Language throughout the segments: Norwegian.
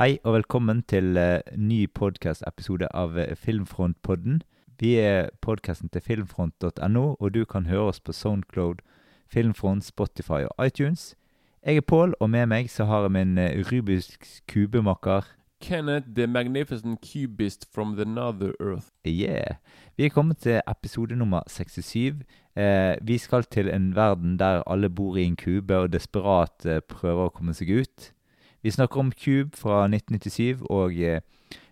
Hei og velkommen til uh, ny podkast-episode av eh, Filmfrontpodden. Vi er podkasten til filmfront.no, og du kan høre oss på Soundcloud, Filmfront, Spotify og iTunes. Jeg er Pål, og med meg så har jeg min uh, Rubiks kubemakker. Kenneth the Magnificent Cubist from the Nether Earth. Yeah. Vi er kommet til episode nummer 67. Eh, vi skal til en verden der alle bor i en kube og desperat eh, prøver å komme seg ut. Vi snakker om Cube fra 1997 og eh,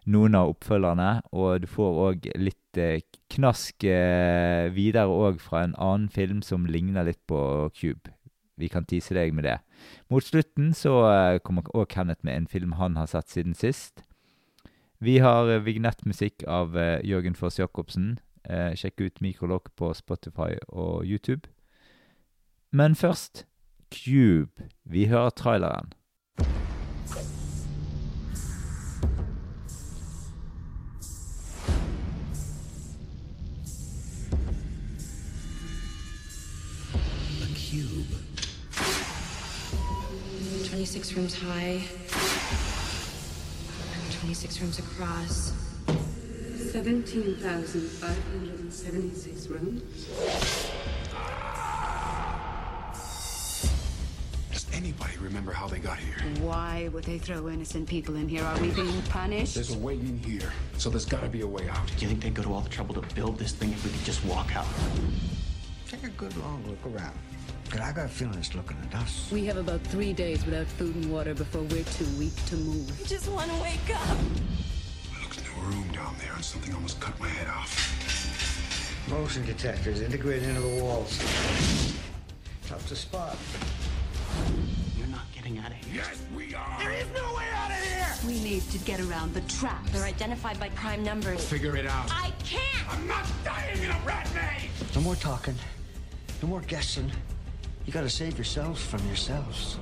noen av oppfølgerne. Og du får òg litt eh, knask eh, videre òg fra en annen film som ligner litt på Cube. Vi kan tise deg med det. Mot slutten så kommer òg Kenneth med en film han har sett siden sist. Vi har vignettmusikk av Jørgen Foss Jacobsen. Sjekk ut Mikrolokk på Spotify og YouTube. Men først Cube. Vi hører traileren. 26 rooms high, 26 rooms across. 17,576 rooms. Does anybody remember how they got here? Why would they throw innocent people in here? Are we being punished? There's a way in here, so there's gotta be a way out. Do you think they'd go to all the trouble to build this thing if we could just walk out? Take a good long look around. Cause I got a feeling it's looking at us. We have about three days without food and water before we're too weak to move. I just want to wake up. I looked into a room down there and something almost cut my head off. Motion detectors integrated into the walls. Tough to spot. You're not getting out of here. Yes, we are! There is no way out of here! We need to get around the trap. They're identified by prime numbers. Figure it out. I can't! I'm not dying in a rat maze! No more talking. No more guessing. You gotta save yourselves from yourselves.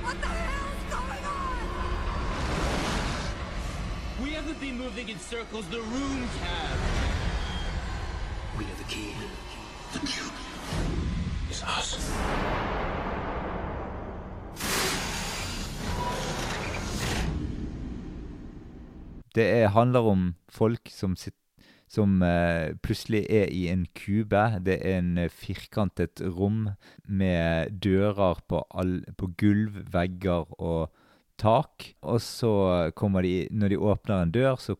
What the hell is going on? We haven't been moving in circles, the rooms have. We have the key. The cube is us. Det er, handler om folk som, sitt, som eh, plutselig er i en kube. Det er en eh, firkantet rom med dører på, all, på gulv, vegger og tak. Og så kommer de Når de åpner en dør, så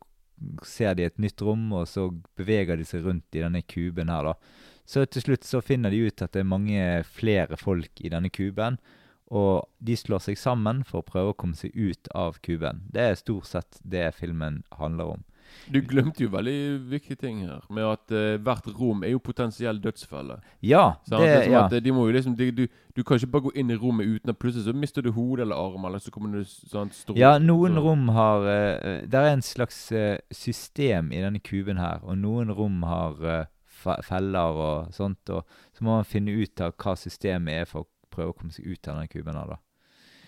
ser de et nytt rom, og så beveger de seg rundt i denne kuben her, da. Så til slutt så finner de ut at det er mange flere folk i denne kuben. Og de slår seg sammen for å prøve å komme seg ut av kuben. Det er stort sett det filmen handler om. Du glemte jo veldig viktige ting her, med at uh, hvert rom er jo potensiell dødsfelle. Ja, det, Det som ja. eh, de må jo liksom, de, du, du kan ikke bare gå inn i rommet uten at plutselig så mister du hodet eller arm, eller så kommer du sånn strål. ja, noen så- rom har uh, Det er en slags uh, system i denne kuben her, og noen rom har feller og sånt, og så må man finne ut av hva systemet er for å prøve å komme seg ut av denne kuben her, da.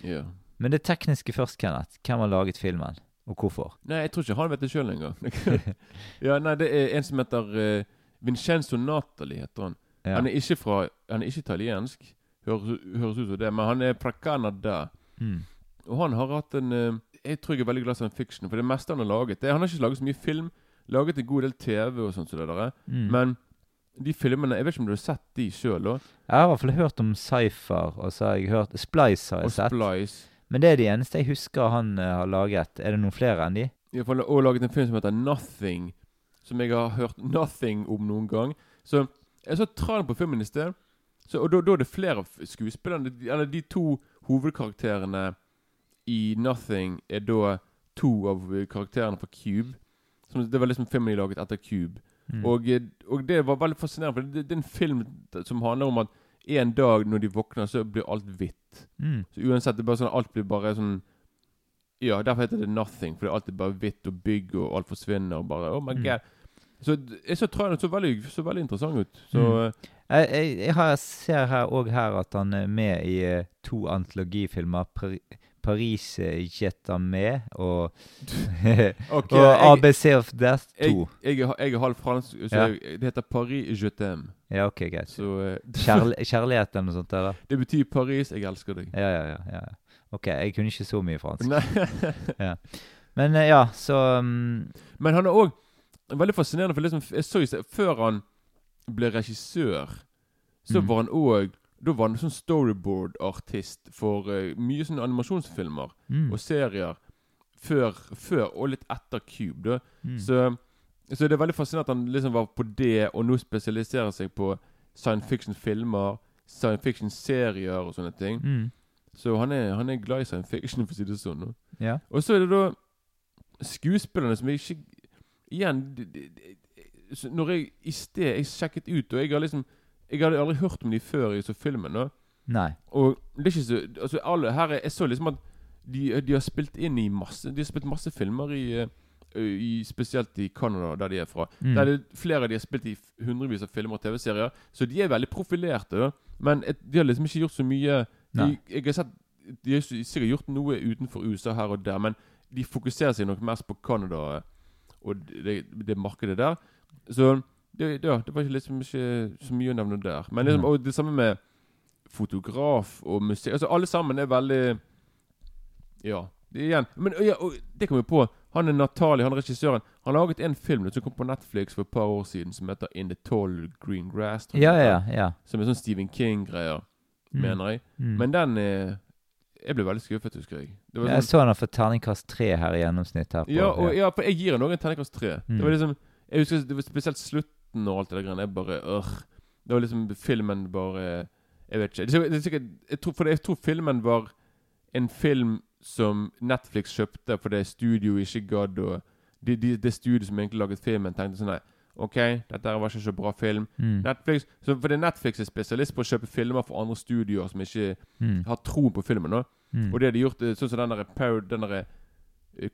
Ja. Men det tekniske først, Kenneth. Hvem har laget filmen, og hvorfor? Nei, jeg tror ikke han vet det sjøl engang. ja, nei, det er en som heter uh, Vincenzo Natali, heter han. Ja. Han er ikke fra Han er ikke italiensk, høres, høres ut som det, men han er fra Canada. Mm. Og han har hatt en uh, Jeg tror jeg er veldig glad i science fiction, for det meste han har laget det, Han har ikke laget så mye film, laget en god del TV og sånt, er. Mm. men de filmene Jeg vet ikke om du har sett de sjøl. Jeg har i hvert fall hørt om Cypher, og så har jeg hørt Splice har jeg Og sett. Splice. Men det er de eneste jeg husker han eh, har laget. Er det noen flere enn de? Jeg har også laget en film som heter Nothing, som jeg har hørt nothing om noen gang. Så jeg så traileren på filmen i sted, så, og da da er det flere av skuespillerne Eller de to hovedkarakterene i Nothing er da to av karakterene fra Cube. Som, det var liksom filmen de laget etter Cube. Mm. Og, eh, og det var veldig fascinerende, for det, det er en film som handler om at en dag når de våkner, så blir alt hvitt. Mm. Så uansett, det er bare sånn alt blir bare sånn Ja, derfor heter det nothing, fordi alt er bare hvitt og bygg, og alt forsvinner, og bare Oh my Mm. god. Så jeg så traileren så veldig, så veldig interessant ut. Så Mm. eh, Jeg, jeg, jeg har, ser her òg her at han er med i eh, to antologifilmer. Par Paris Jeter med og, Ok, og jeg- ABC of Death 2. jeg, jeg, jeg er halv fransk, så Ja. det heter Paris je t'aime. Ja, ok, greit. Uh, Kjærl kjærlighet eller noe sånt? eller? det betyr Paris, jeg elsker deg. Ja, ja, ja. ja. Ok, jeg kunne ikke så mye fransk. Nei. Men eh, ja, så um, Men han er òg veldig fascinerende, for liksom, jeg så jo før han ble regissør, så Mm. var han òg Da var han sånn storyboard-artist for uh, mye sånne animasjonsfilmer mm, og serier før, før og litt etter Cube. mm. Så, så det er veldig fascinerende at han liksom var på det, og nå spesialiserer seg på science fiction-filmer, science fiction-serier og sånne ting. mm, Så han er, han er glad i science fiction, for å si det sånn. Ja. Og så er det da skuespillerne som jeg ikke Igjen de, de, de, Når jeg i sted Jeg sjekket ut, og jeg har liksom Jeg hadde aldri hørt om de før jeg så filmen. da Nei. Og det er ikke så Altså alle her er, Jeg så liksom at de, de har spilt inn i masse De har spilt masse filmer i, i Spesielt i Canada, der de er fra. Mm. Der er det flere av de har spilt i hundrevis av filmer og TV-serier. Så de er veldig profilerte. da Men et, de har liksom ikke gjort så mye de, Jeg har sett De har sikkert gjort noe utenfor USA her og der, men de fokuserer seg nok mest på Canada og det, det markedet der. Så det, ja, det var ikke liksom ikke så mye å nevne der. Men liksom, Mm. og det samme med fotograf og musikk. Altså Alle sammen er veldig Ja. Det, igjen. Men ja, og det kom vi på. Han er Natalie, han er regissøren. Han har laget en film som kom på Netflix for et par år siden, som heter In the Tall Green Grass. jeg Ja, ja, ja. Som er sånn Stephen King-greier, Mm. mener jeg. Mm. Men den eh, Jeg ble veldig skuffet, husker jeg. Var Jeg sånn, så han har fått terningkast tre her i gjennomsnitt. her på, ja, og, ja, for jeg gir den også en terningkast tre. Mm. Det var liksom Jeg husker det var spesielt slutten og alt det der greiene. er bare øh. Det var liksom filmen bare Jeg vet ikke. Det er det er sikkert, jeg, tror, for jeg tror filmen var en film som Netflix kjøpte fordi studio ikke gadd å de, de, Det studioet som egentlig laget filmen, tenkte sånn Nei, OK, dette var ikke så bra film. Mm. Netflix, så fordi Netflix er spesialist på å kjøpe filmer for andre studioer som ikke Mm. har tro på filmen. Mm. Og det har de gjort, eh, sånn som den der,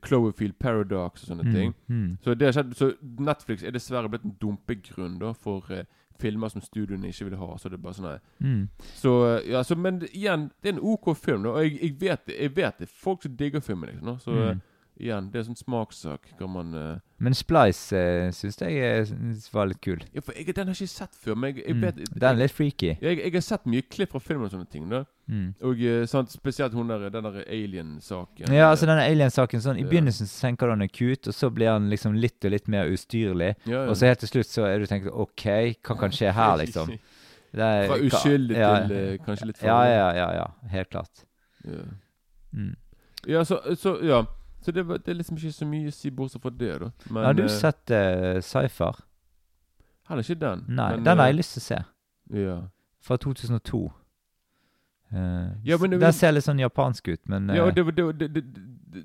Cloverfield Paradox og sånne ting. Mm. Mm. Så, skjedd, så Netflix er dessverre blitt en dumpegrunn da for uh, filmer som studioene ikke vil ha. Så det er bare sånn. Mm. Så, eh, ja, så, Men igjen, det er en OK film. Da, og jeg, jeg, vet, jeg vet det folk som digger filmen. Liksom, da. Så eh, Mm. Igjen, det er sånn smakssak. Kan man eh, Men Splice uh, syns jeg eh, var litt kul. Ja, for jeg, Den har jeg ikke sett før. Men jeg, jeg Mm. vet Den er litt freaky. jeg, jeg har sett mye klipp fra film og sånne ting. da Mm. Og eh, sant, Spesielt hun der, den der alien-saken. Ja, altså denne alien-saken sånn I Ja. begynnelsen så tenker du han er cute, og så blir han liksom litt og litt mer ustyrlig. ja, ja. Og så helt til slutt så er du tenkt OK, hva kan skje her, liksom? Det er- Fra uskyldig ja, til uh, kanskje litt Ja, farlig. ja, ja. ja Helt klart. Ja. Mm. Ja, så, så ja Så det, det er liksom ikke så mye å si bortsett fra det, da. Men har du eh, sett uh, Cypher? Heller ikke den. Nei, men, den har eh, jeg lyst til å se. Ja. Fra 2002. Uh, Ja, men den ser litt sånn japansk ut, men ja, eh, det, var- det, det,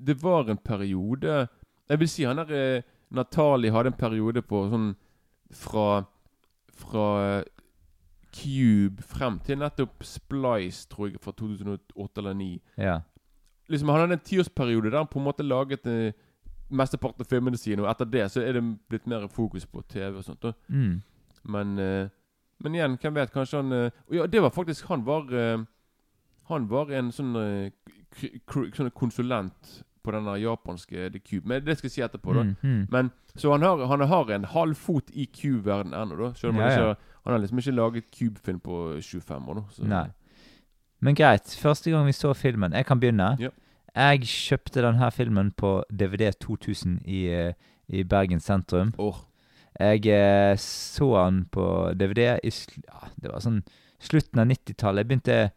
det, var en periode Jeg vil si han der uh, Natali hadde en periode på sånn fra Fra Cube frem til nettopp Splice, tror jeg, fra 2008 eller 2009. ja. Liksom Han hadde en tiårsperiode der han på en måte laget eh, mesteparten av filmene sine, og etter det så er det blitt mer fokus på TV og sånt. Mm. Men eh, Men igjen, hvem vet? Kanskje han eh, Ja, det var faktisk Han var eh, Han var en sånn eh, sånn konsulent på den japanske The Cube. Men det skal jeg si etterpå, da. Mm, mm. Men Så han har, han har en halv fot i Cube-verden ennå, da. Selv om han ikke ja. Han har liksom ikke laget Cube-film på 25 år, da. Så. Nei. Men greit. Første gang vi så filmen Jeg kan begynne. Ja. Jeg kjøpte denne filmen på DVD 2000 i, eh, i Bergen sentrum. Åh. Jeg eh, så den på DVD i ja, Det var sånn slutten av 90-tallet. Jeg begynte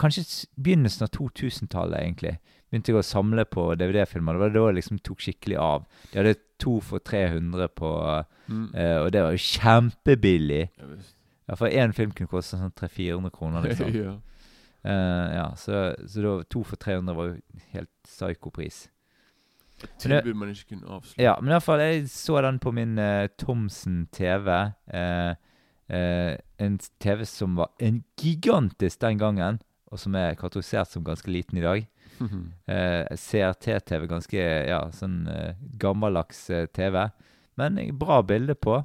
Kanskje begynnelsen av 2000-tallet, egentlig. Begynte jeg å samle på DVD-filmer. Det var da det liksom tok skikkelig av. De hadde to for 300 på Mm. eh, Og det var jo kjempebillig. Ja, For én film kunne koste sånn 300-400 kroner, liksom. ja. Eh, ja, så, så da to for 300 var jo helt psyko-pris. Tilbud man ikke kunne avslå. Ja, men i hvert fall, jeg så den på min uh, Thomsen TV. Uh, eh, en TV som var en gigantisk den gangen, og som er kategorisert som ganske liten i dag. Eh, CRT-TV, ganske ja, sånn gammeldags TV. Men bra bilde på.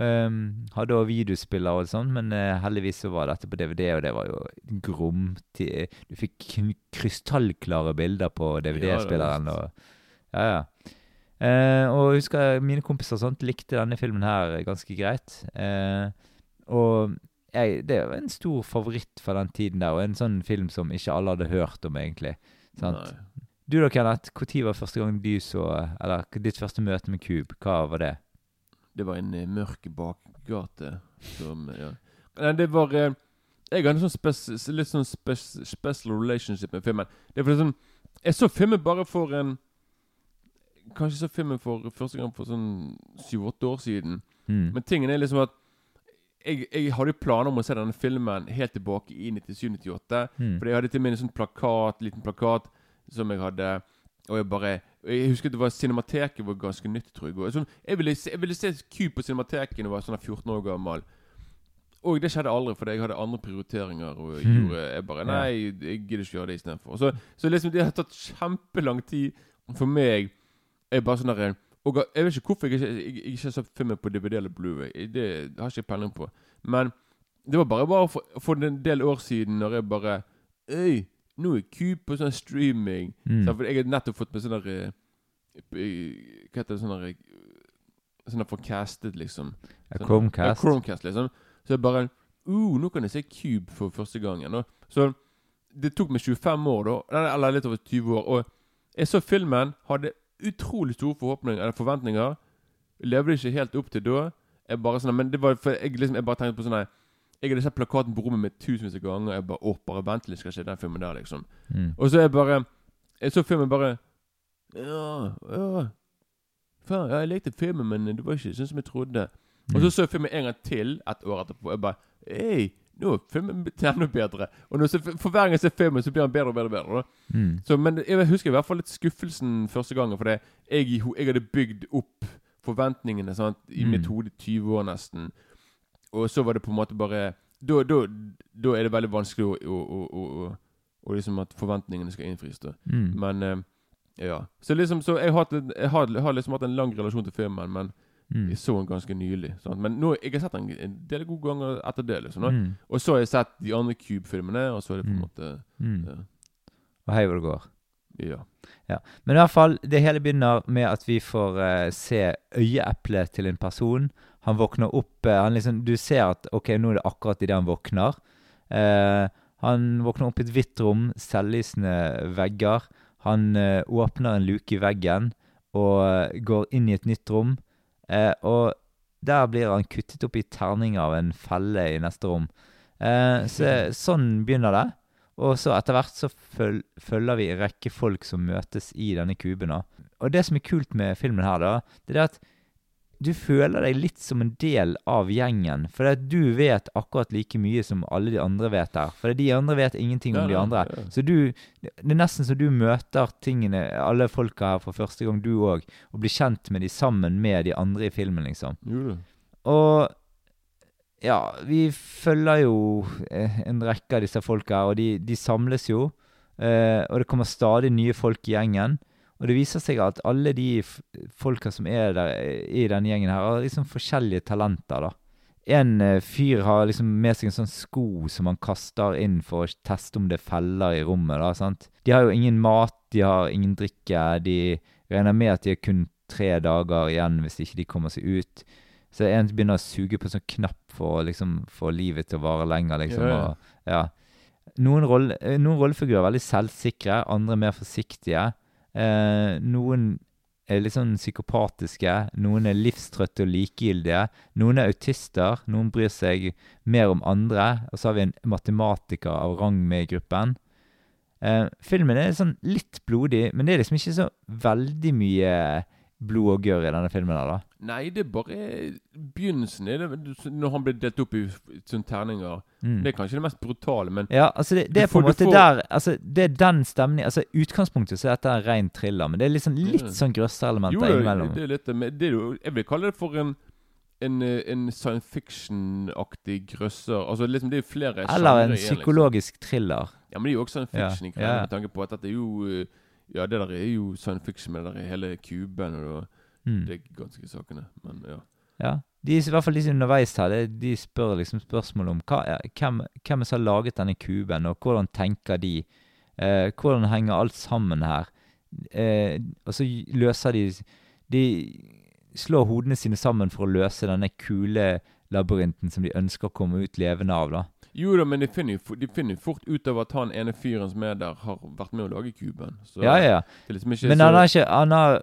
Um, hadde også videospiller og sånn, men uh, heldigvis så var dette på DVD, og det var jo grom Du fikk krystallklare bilder på DVD-spilleren. Ja, ja, ja. Uh, og jeg husker mine kompiser og sånt likte denne filmen her ganske greit. Uh, og jeg, det var en stor favoritt fra den tiden der, og en sånn film som ikke alle hadde hørt om, egentlig. Sant? Nei. Du da, Kenneth. Når var første gang du så Eller ditt første møte med Cube? Hva var det? Det var en eh, mørk bakgate som ja. Nei, det var eh, Jeg har en sånn spes, litt sånn spes, special relationship med filmen. Det er fordi sånn Jeg så filmen bare for en Kanskje så filmen for første gang for sånn syv-åtte år siden. Mm. Men tingen er liksom at jeg, jeg hadde planer om å se denne filmen helt tilbake i 97-98. Mm. Fordi jeg hadde til med en sånn plakat, liten plakat som jeg hadde Og jeg bare Jeg husker det var Cinemateket var ganske nytt, tror jeg. Sånn, jeg, ville se, jeg ville se Q på Cinemateket da jeg var sånn 14 år gammel. Og det skjedde aldri, fordi jeg hadde andre prioriteringer. Og jeg Mhm. gjorde jeg bare Nei, jeg gidder ikke gjøre det istedenfor. Så, så liksom det har tatt kjempelang tid for meg. Jeg bare sånn der Og jeg vet ikke hvorfor jeg ikke, jeg, jeg ikke sett filmen på DVD eller Blu-ray. Det har ikke jeg peiling på. Men det var bare, bare for, for en del år siden, når jeg bare Øy, nå er Cube på sånn streaming. Mm. Så, for jeg har nettopp fått med sånn der eh, eh, Hva heter det sånn der eh, Sånn der for castet, liksom. Ja, Sånn- Chromecast. Ja, Chromecast, liksom. Så jeg bare uh, Nå kan jeg se Cube for første gangen. Og, så det tok meg 25 år, da. Eller litt over 20 år. Og jeg så filmen, hadde utrolig store forhåpninger eller forventninger. Levde ikke helt opp til da. Jeg bare sånn, men det var for jeg, liksom, jeg bare tenkte på sånn her Jeg hadde sett plakaten på rommet mitt tusenvis av ganger. Jeg bare Å, bare vent skal jeg se den filmen der, liksom. Mm. Og så er jeg bare Jeg så filmen bare Ja, ja Faen, ja, jeg likte filmen, men det var ikke sånn som jeg trodde. Og så så jeg filmen en gang til et år etterpå. Jeg bare Hei, nå er filmen enda bedre. Og når jeg, for hver gang jeg ser filmen, så blir den bedre og bedre. og bedre. Mm. Så, men jeg husker i hvert fall litt skuffelsen første gangen. For jeg, jeg hadde bygd opp forventningene sant, i Mm. mitt hode i 20 år nesten. Og så var det på en måte bare Da, da, da er det veldig vanskelig å, å, å, å, liksom at forventningene skal innfris. Mm. Men eh, ja. Så liksom Så jeg har, jeg har, har liksom hatt en lang relasjon til filmen, men Mm. jeg så den ganske nylig. Sant? Men nå, jeg har sett den en del gode ganger etter det. liksom. Mm. Og så har jeg sett de andre Cube-filmene, og så er det på en Mm. måte Mm. ja. Og hei hvor det går. Ja. Men i hvert fall, det hele begynner med at vi får eh, se øyeeplet til en person. Han våkner opp eh, han liksom, Du ser at ok, nå er det akkurat idet han våkner. Eh, han våkner opp i et hvitt rom, selvlysende vegger. Han eh, åpner en luke i veggen og eh, går inn i et nytt rom. Eh, og der blir han kuttet opp i terninger av en felle i neste rom. Så, sånn begynner det. Og så etter hvert så føl følger vi en rekke folk som møtes i denne kuben. da. Og det som er kult med filmen her, da, det er at du føler deg litt som en del av gjengen. For det at du vet akkurat like mye som alle de andre vet der. For de andre vet ingenting om Ja, de andre. ja. Så du Det er nesten så du møter tingene, alle folka her for første gang, du òg. Og blir kjent med de sammen med de andre i filmen, liksom. Jo. Og ja, vi følger jo eh, en rekke av disse folka og de, de samles jo. Eh, og det kommer stadig nye folk i gjengen. Og det viser seg at alle de folka som er der eh, i denne gjengen her, har liksom forskjellige talenter, da. En fyr har liksom med seg en sånn sko som han kaster inn for å teste om det er feller i rommet. da, sant? De har jo ingen mat, de har ingen drikke. De regner med at de har kun tre dager igjen hvis ikke de kommer seg ut. Så en begynner å suge på en sånn knapp for å liksom få livet til å vare lenger, liksom. Ja, ja. Og, ja. Noen, rolle, eh, noen rollefigurer er veldig selvsikre, andre mer forsiktige. Eh, noen er litt sånn psykopatiske, noen er livstrøtte og likegyldige. Noen er autister, noen bryr seg mer om andre. Og så har vi en matematiker av rang med i gruppen. Eh, filmen er sånn litt blodig, men det er liksom ikke så veldig mye blod og gørr i denne filmen. eller? Nei, det er bare begynnelsen. Det, når han blir delt opp i sånne terninger. Mm. Det er kanskje det mest brutale, men Ja, altså det, det er på en måte får- der altså Det er den stemningen altså Utgangspunktet så er dette en ren thriller, men det er liksom litt sånn Jo, innimellom. det er litt men det er jo, Jeg vil kalle det for en en, en science fiction-aktig grøsser. Altså liksom Det er flere Eller en en igjen, liksom. psykologisk thriller. Ja, men det er jo også science fiction. ja, ja. Med tanke på at dette er jo eh, Ja, det der er jo science fiction med det der hele kuben og Mm. de ganske sakene. Men ja. Ja. De, I hvert fall de som er underveis her, det, de spør liksom spørsmål om hva, er- hvem, hvem som har laget denne kuben, og hvordan tenker de? Eh, hvordan henger alt sammen her? Eh, og så løser de De slår hodene sine sammen for å løse denne kulelabyrinten som de ønsker å komme ut levende av, da. Jo da, men de finner, jo, de finner fort ut av at han ene fyren som er der, har vært med å lage kuben. Så Ja, ja. det liksom Men han har ikke han har,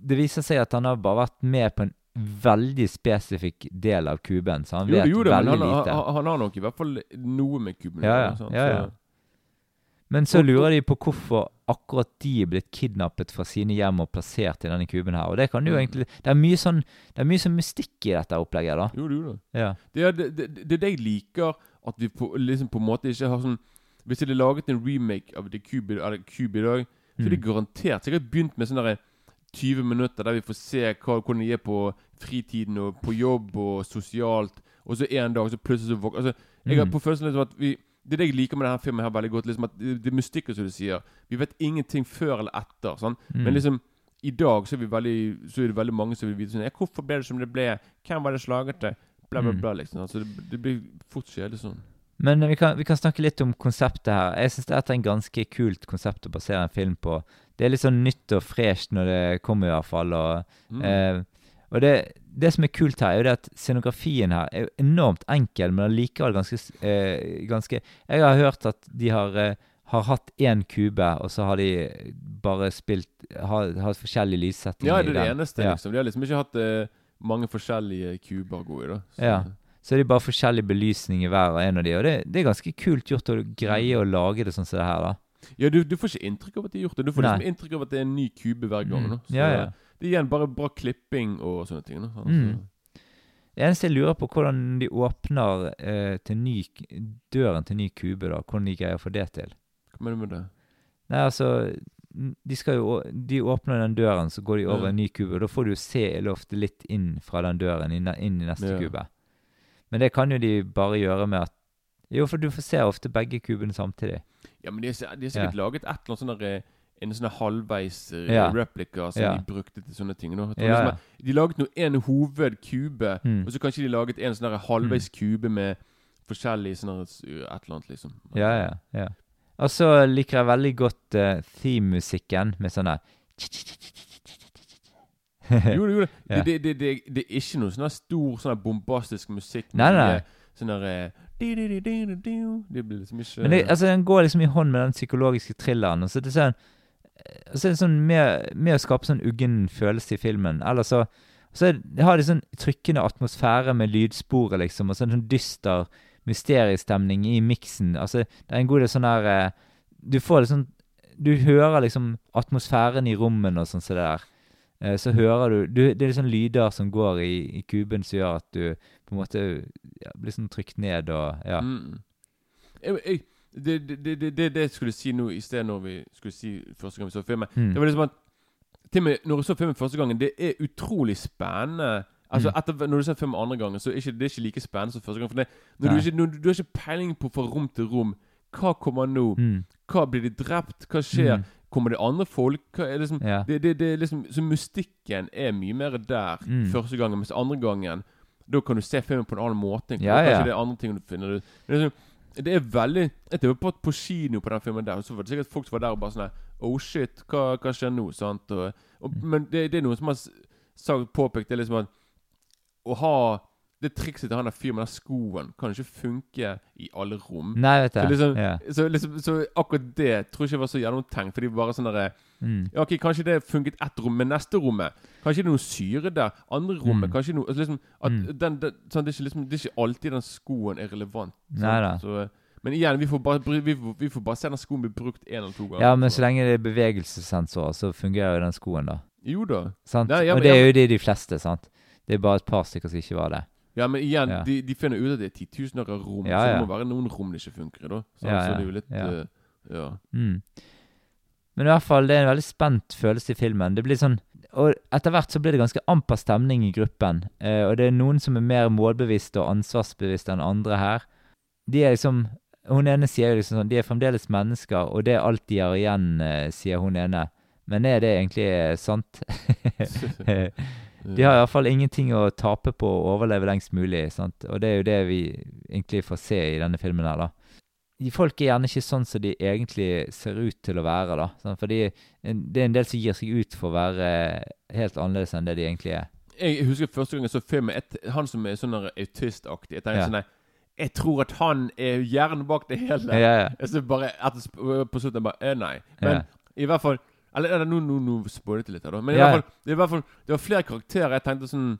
Det viser seg at han har bare vært med på en veldig spesifikk del av kuben, så han jo, vet jo da, veldig han, lite. han, han har nok i hvert fall noe med kuben Ja, ja, sant? ja, ja. Så- Men så lurer de på hvorfor akkurat de er blitt kidnappet fra sine hjem og plassert i denne kuben her. Og det kan jo Mm. egentlig Det er mye sånn Det er mye sånn mystikk i dette opplegget, da. Jo, jo da. Ja. Det er det, det, det det jeg liker, at vi på, liksom på en måte ikke har sånn Hvis de hadde laget en remake av The Cube, The Cube i dag, så hadde de Mm. garantert sikkert begynt med sånne der 20 minutter der vi får se hva, hvordan de er på fritiden og på jobb og sosialt, og så en dag så plutselig så våk... Altså, jeg har Mm. på følelsen liksom at vi det er det jeg liker med denne filmen her veldig godt. liksom at Det, det er mystikken, som du sier. Vi vet ingenting før eller etter. Sånn. Mm. Men liksom i dag så er, vi veldig, så er det veldig mange som vil vite sånn ja, 'Hvorfor ble det som det ble? Hvem var det slaget til?' Bla, bla, Mm. bla. liksom. Altså, det, det blir fort kjedelig sånn. Men vi kan, vi kan snakke litt om konseptet her. Jeg syns dette er en ganske kult konsept å basere en film på. Det er litt sånn nytt og fresht når det kommer, i hvert fall. Og, Mm. eh, og det, det som er kult her, er jo det at scenografien her er enormt enkel, men allikevel ganske, eh, ganske Jeg har hørt at de har, eh, har hatt én kube, og så har de bare spilt Har, hatt forskjellige lyssettinger Ja, det er det eneste. Ja. liksom De har liksom ikke hatt eh, mange forskjellige kuber å gå i. da Så- Ja. Så er det bare forskjellig belysning i hver og en av de, og det, det er ganske kult gjort å greie å lage det sånn som det her, da. ja du, du får ikke inntrykk av at de har gjort det. Du får Nei. liksom inntrykk av at det er en ny kube hver gang. Mm. Så Ja, ja. Det er igjen bare bra klipping og sånne ting. da sant? Mm. Det eneste jeg lurer på, hvordan de åpner eh, til ny, døren til ny kube, da. Hvordan de greier å få det til. Hva mener du med det? Nei, altså De jo De åpner den døren, så går de over en ny kube. Og da får du jo se i ofte litt inn fra den døren inn, inn i neste Ja. kube. Men det kan jo de bare gjøre med at Jo, for du får se ofte begge kubene samtidig. Ja, men de har sikkert laget et eller annet sånn eh, en sånn halvveis eh, Ja. replika som Ja. de brukte til sånne ting. Ja, ja. De laget nå en hovedkube, Mm. og så kanskje de laget en sånn der halvveis kube med forskjellig sånne et eller annet, liksom. Ja, ja. ja. Og så liker jeg veldig godt uh, theme-musikken med sånn der Jo, jo, det, Ja. det, det, det, det er ikke noe sånn stor sånn bombastisk musikk. Nei, nei. Sånn der eh. Det blir liksom ikke Men det, altså, den går liksom i hånd med den psykologiske thrilleren. Og så er det sånn, og så er det sånn med, med å skape sånn uggen følelse i filmen. Eller så, så er, har de sånn trykkende atmosfære med lydsporet, liksom, og sånn, sånn dyster mysteriestemning i miksen. Altså, det er en god del sånn der eh, Du får sånn Du hører liksom atmosfæren i rommene og sånn som det der. Eh, Så hører du, du Det er liksom lyder som går i, i kuben som gjør at du på en måte ja, blir sånn trykt ned og Ja. Mm. Jeg, jeg, det, det, det, det, det, det jeg skulle si nå i sted når vi skulle si første gang vi så filmen Mm. Det var liksom at til og med når jeg så filmen første gangen, det er utrolig spennende. Altså Mm. etter, Når du ser filmen andre gangen, så er ikke, det er ikke like spennende som første gang. For det, når du, ikke, når du, du har ikke peiling på fra rom til rom. Hva kommer nå? Mm. Hva blir de drept? Hva skjer? Mm. Kommer det andre folk? Liksom, Ja. det, det, det liksom, Så mystikken er mye mer der Mm. første gangen, mens andre gangen Da kan du se filmen på en annen måte. Ja, Kanskje ja. det er andre ting du finner ut. Liksom, det er veldig Jeg tipper på at på kino på den filmen der Så var det sikkert folk som var der og bare sånn Oh shit, hva, hva skjer nå? Sant? Og, og, Mm. men det, det er noen som har sagt, påpekt det liksom at å ha det trikset til han der fyren med den skoen kan ikke funke i alle rom. Nei, vet Så liksom, ja. så, liksom, så akkurat det tror jeg ikke var så gjennomtenkt. Fordi bare sånn derre Mm. ja, ok, Kanskje det funket ett rom, men neste rommet Kanskje det er noe syre der. Andre rommet Mm. Kanskje noe altså liksom, at Mm. den, den, sånn, det, er ikke, liksom, det er ikke alltid den skoen er relevant. Så, men igjen, vi får, bare, vi, vi får bare se den skoen bli brukt én eller to ganger. Ja, men så lenge det er bevegelsessensorer, så fungerer jo den skoen, da. Jo da. Sant? Nei, ja, og det er jo det de fleste, sant? Det er bare et par stykker som ikke var det. Ja, men igjen, Ja. de, de finner ut at det er titusener av rom, Ja, så det må være noen rom det ikke funker i, da. Så, Ja, Så det er jo litt ja. eh, Ja. Mm. Men i hvert fall, det er en veldig spent følelse i filmen. Det blir sånn Og etter hvert så blir det ganske amper stemning i gruppen. Eh, og det er noen som er mer målbevisste og ansvarsbevisste enn andre her. De er liksom Hun ene sier jo liksom sånn De er fremdeles mennesker, og det er alt de har igjen, eh, sier hun ene. Men er det egentlig eh, sant? De har iallfall ingenting å tape på å overleve lengst mulig, sant? og det er jo det vi egentlig får se i denne filmen her, da. Folk er gjerne ikke sånn som de egentlig ser ut til å være, da. Sant? Fordi det er en del som gir seg ut for å være helt annerledes enn det de egentlig er. Jeg husker første gang jeg så film med Han som er sånn autistaktig. Jeg tenkte Ja. sånn Jeg tror at han er hjernen bak det hele. Ja, ja. Jeg så bare etter, på slutten bare eh, Nei. Men i hvert fall Eller eller, nå, nå, nå spoilet jeg litt her, da. Men i Ja. hvert fall, det, er i hvert fall det var flere karakterer jeg tenkte sånn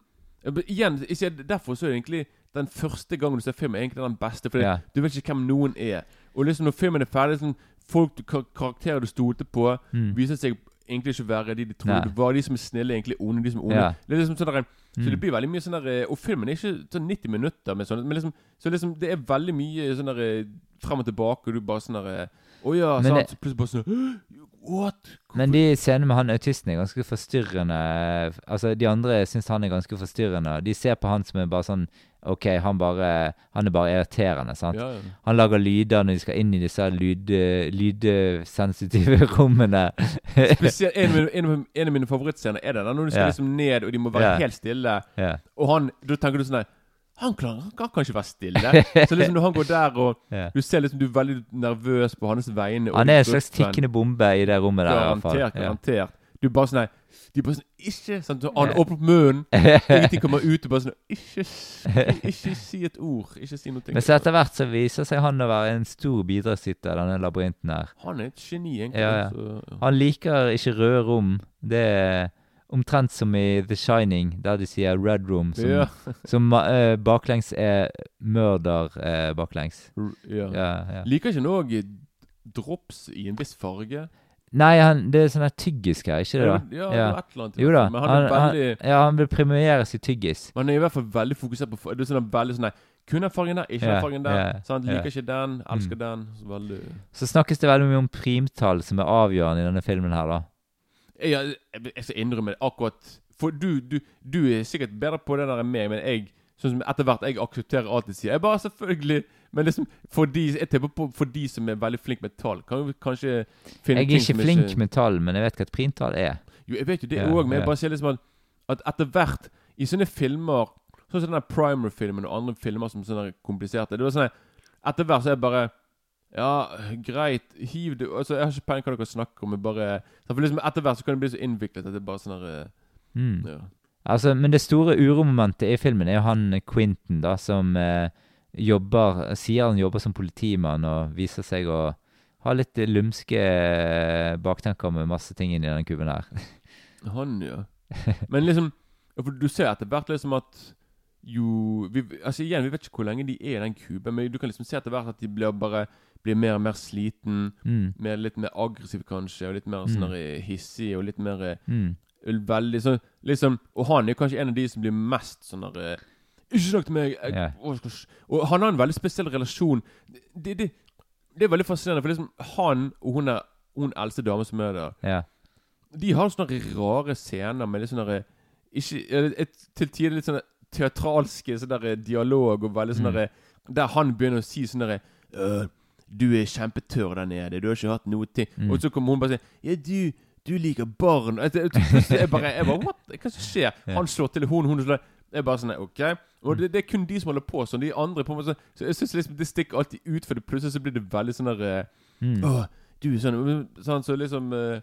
Igjen, ikke, derfor så er det egentlig den første gangen du ser filmen, er egentlig den beste. Fordi Ja. du vet ikke hvem noen er. Og liksom når filmen er ferdig, sånn, folk, du- kar karakterer du stolte på, Mm. viser seg egentlig ikke være de de trodde ja. det var. De som er snille, egentlig onde. De som er onde. Ja. Det er liksom sånn der, Så Mm. det blir veldig mye sånn der eh, Og filmen er ikke sånn 90 minutter med sånn Men liksom Så liksom det er veldig mye sånn der eh, frem og tilbake, og du bare sånn der Å ja, Men sant? det- plutselig bare sånn What? Men de scenene med han autisten er ganske forstyrrende. Altså, De andre syns han er ganske forstyrrende. De ser på han som er bare sånn OK, han, bare, han er bare irriterende. sant? Ja, ja. Han lager lyder når de skal inn i disse lyd, lydsensitive rommene. Spesielt en, en, en av mine favorittscener er den når du skal Ja. liksom ned, og de må være helt stille. Og han Da tenker du sånn der han, klarer, han kan ikke være stille. Så liksom når han går der, og Ja. du ser liksom du er veldig nervøs på hans vegne Han er en slags tikkende bombe i det rommet der. Garantert, garantert. Du bare sånn De bare sånn Ikke sant? Så Han åpner opp munnen, ingenting kommer ut. Du bare sånn Ikke, ikke si et ord. Ikke si noe. Men så etter hvert så viser seg han å være en stor bidragsyter i denne labyrinten her. Han er et geni, egentlig. Ja, ja. Så, ja. Han liker ikke røde rom. Det er omtrent som i The Shining, der de sier red room, som, Ja. som uh, baklengs er mørder uh, baklengs. R- ja. Ja, ja. Liker ikke han òg drops i en viss farge? Nei, han, det er sånn her tyggis her, ikke det da? Ja, Ja. et eller annet. Jo da. Men han, Han, veldig han, ja, han vil premieres i tyggis. Man er i hvert fall veldig fokusert på Det er sånn veldig sånn Kun den fargen der, ikke Ja, den fargen der. ja, sant? Liker ikke den, elsker Mm. den. Så veldig Så snakkes det veldig mye om primtall, som er avgjørende i denne filmen her, da. Jeg, jeg, skal innrømme det akkurat For du, du, du er sikkert bedre på det der enn meg, men jeg Sånn som etter hvert jeg aksepterer alt de sier. Jeg bare selvfølgelig Men liksom for de, jeg tipper på for de som er veldig flink med tall, kan du kanskje finne Jeg er ikke som flink med tall, men jeg vet hva et primtall er. Jo, jeg vet jo det Ja, men jeg bare sier liksom at, at etter hvert I sånne filmer Sånn som den Primer-filmen og andre filmer som sånne kompliserte Det var sånn Etter hvert så er jeg bare Ja, greit, hiv det Altså, Jeg har ikke peiling på hva dere snakker om, jeg bare For liksom etter hvert så kan det bli så innviklet at det er bare sånn herre Mm. ja. Altså, men det store uromomentet i filmen er jo han Quentin, da, som eh, jobber Sier han jobber som politimann og viser seg å ha litt eh, lumske eh, baktanker med masse ting inni den kuben her. Han, ja. Men liksom For du ser etter hvert liksom at jo vi, Altså igjen, vi vet ikke hvor lenge de er i den kuben, men du kan liksom se etter hvert at de blir bare blir mer og mer sliten. Mm. Mer, litt mer aggressiv, kanskje, og litt mer Mm. sånn hissig og litt mer eh, Mm. Veldig sånn liksom, Og han er kanskje en av de som blir mest sånn der eh, Ikke snakk til meg! Jeg, yeah. og, Og han har en veldig spesiell relasjon. Det, det, det er veldig fascinerende, for liksom han og hun er hun eldste dame som er der, yeah. de har sånne rare scener med litt sånn Ikke et, Til tider litt sånn teatralske sånn der dialog og veldig sånn Mm. derre Der han begynner å si sånn derre «Øh, Du er kjempetørr der nede. Du har ikke hatt noe ting. Mm. Og så kommer hun bare og sier Ja, du du liker barn. Jeg, jeg, jeg bare, jeg bare What? Hva som skjer? Ja. Han slår til hun, hun slår Jeg bare sånn OK. Og det, det er kun de som holder på sånn. De andre på en måte Så jeg syns liksom det stikker alltid ut, for det plutselig så blir det veldig sånn der eh, Mm. Åh, du er sånn Sånn så liksom eh,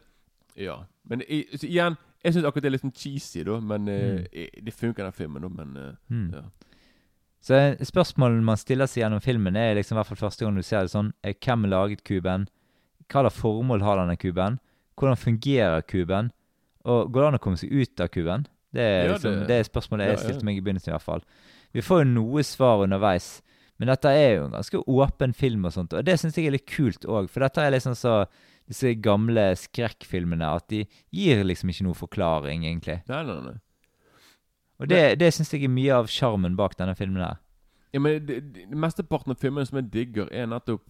Ja. Men i, så igjen, jeg syns akkurat det er litt sånn cheesy, da. Men eh, i- det funker, den filmen, da. Men eh, Mm. ja. Så eh, spørsmålet man stiller seg gjennom filmen, er liksom i hvert fall første gang du ser det sånn eh, Hvem laget kuben? Hva slags formål har denne kuben? Hvordan fungerer kuben? Og går det an å komme seg ut av kuben? Det er, Ja, liksom, det- det, er spørsmålet jeg ja, ja. stilte meg i begynnelsen, i hvert fall. Vi får jo noe svar underveis, men dette er jo en ganske åpen film og sånt, og det syns jeg er litt kult òg, for dette er liksom så disse gamle skrekkfilmene at de gir liksom ikke noe forklaring, egentlig. Nei, nei, nei. Og det, det syns jeg er mye av sjarmen bak denne filmen her. Ja, men det, det, Mesteparten av filmene som jeg digger, er nettopp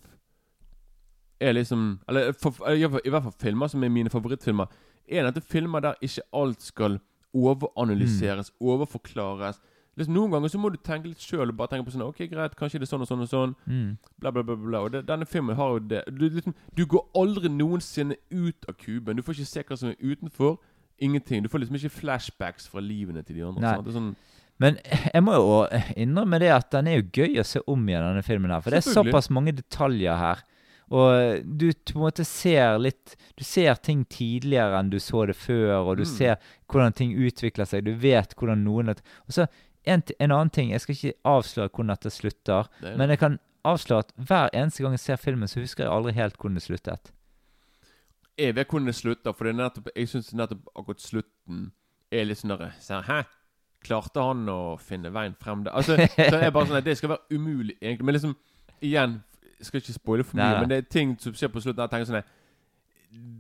Er liksom Eller for, i hvert fall- filmer som er mine favorittfilmer, er nettopp filmer der ikke alt skal overanalyseres, overforklares. Liksom, noen ganger så må du tenke litt sjøl og bare tenke på sånn Ok, greit, kanskje det er sånn og sånn og sånn. Mm. Bla, bla, bla. bla. Og det, denne filmen har jo det. Du, liksom, du går aldri noensinne ut av kuben. Du får ikke se hva som er utenfor. Ingenting. Du får liksom ikke flashbacks fra livene til de andre. Sant? Det er sånn, Men jeg må jo innrømme det at den er jo gøy å se om igjen, denne filmen her. For det er såpass mange detaljer her. Og du på en måte ser litt Du ser ting tidligere enn du så det før, og du Mm. ser hvordan ting utvikler seg. Du vet hvordan noen Og så en, en annen ting Jeg skal ikke avsløre hvordan dette slutter, Det men jeg kan avsløre at hver eneste gang jeg ser filmen, så husker jeg aldri helt hvordan det sluttet. Jeg vet hvordan det slutter, for det nettopp, jeg syns nettopp akkurat slutten er litt sånn derre Hæ? Klarte han å finne veien frem der? Altså, så er bare sånn at Det skal være umulig, egentlig. Men liksom, igjen jeg Skal ikke spoile for mye, Nei, men det er ting som skjer på slutten. Jeg tenker sånn at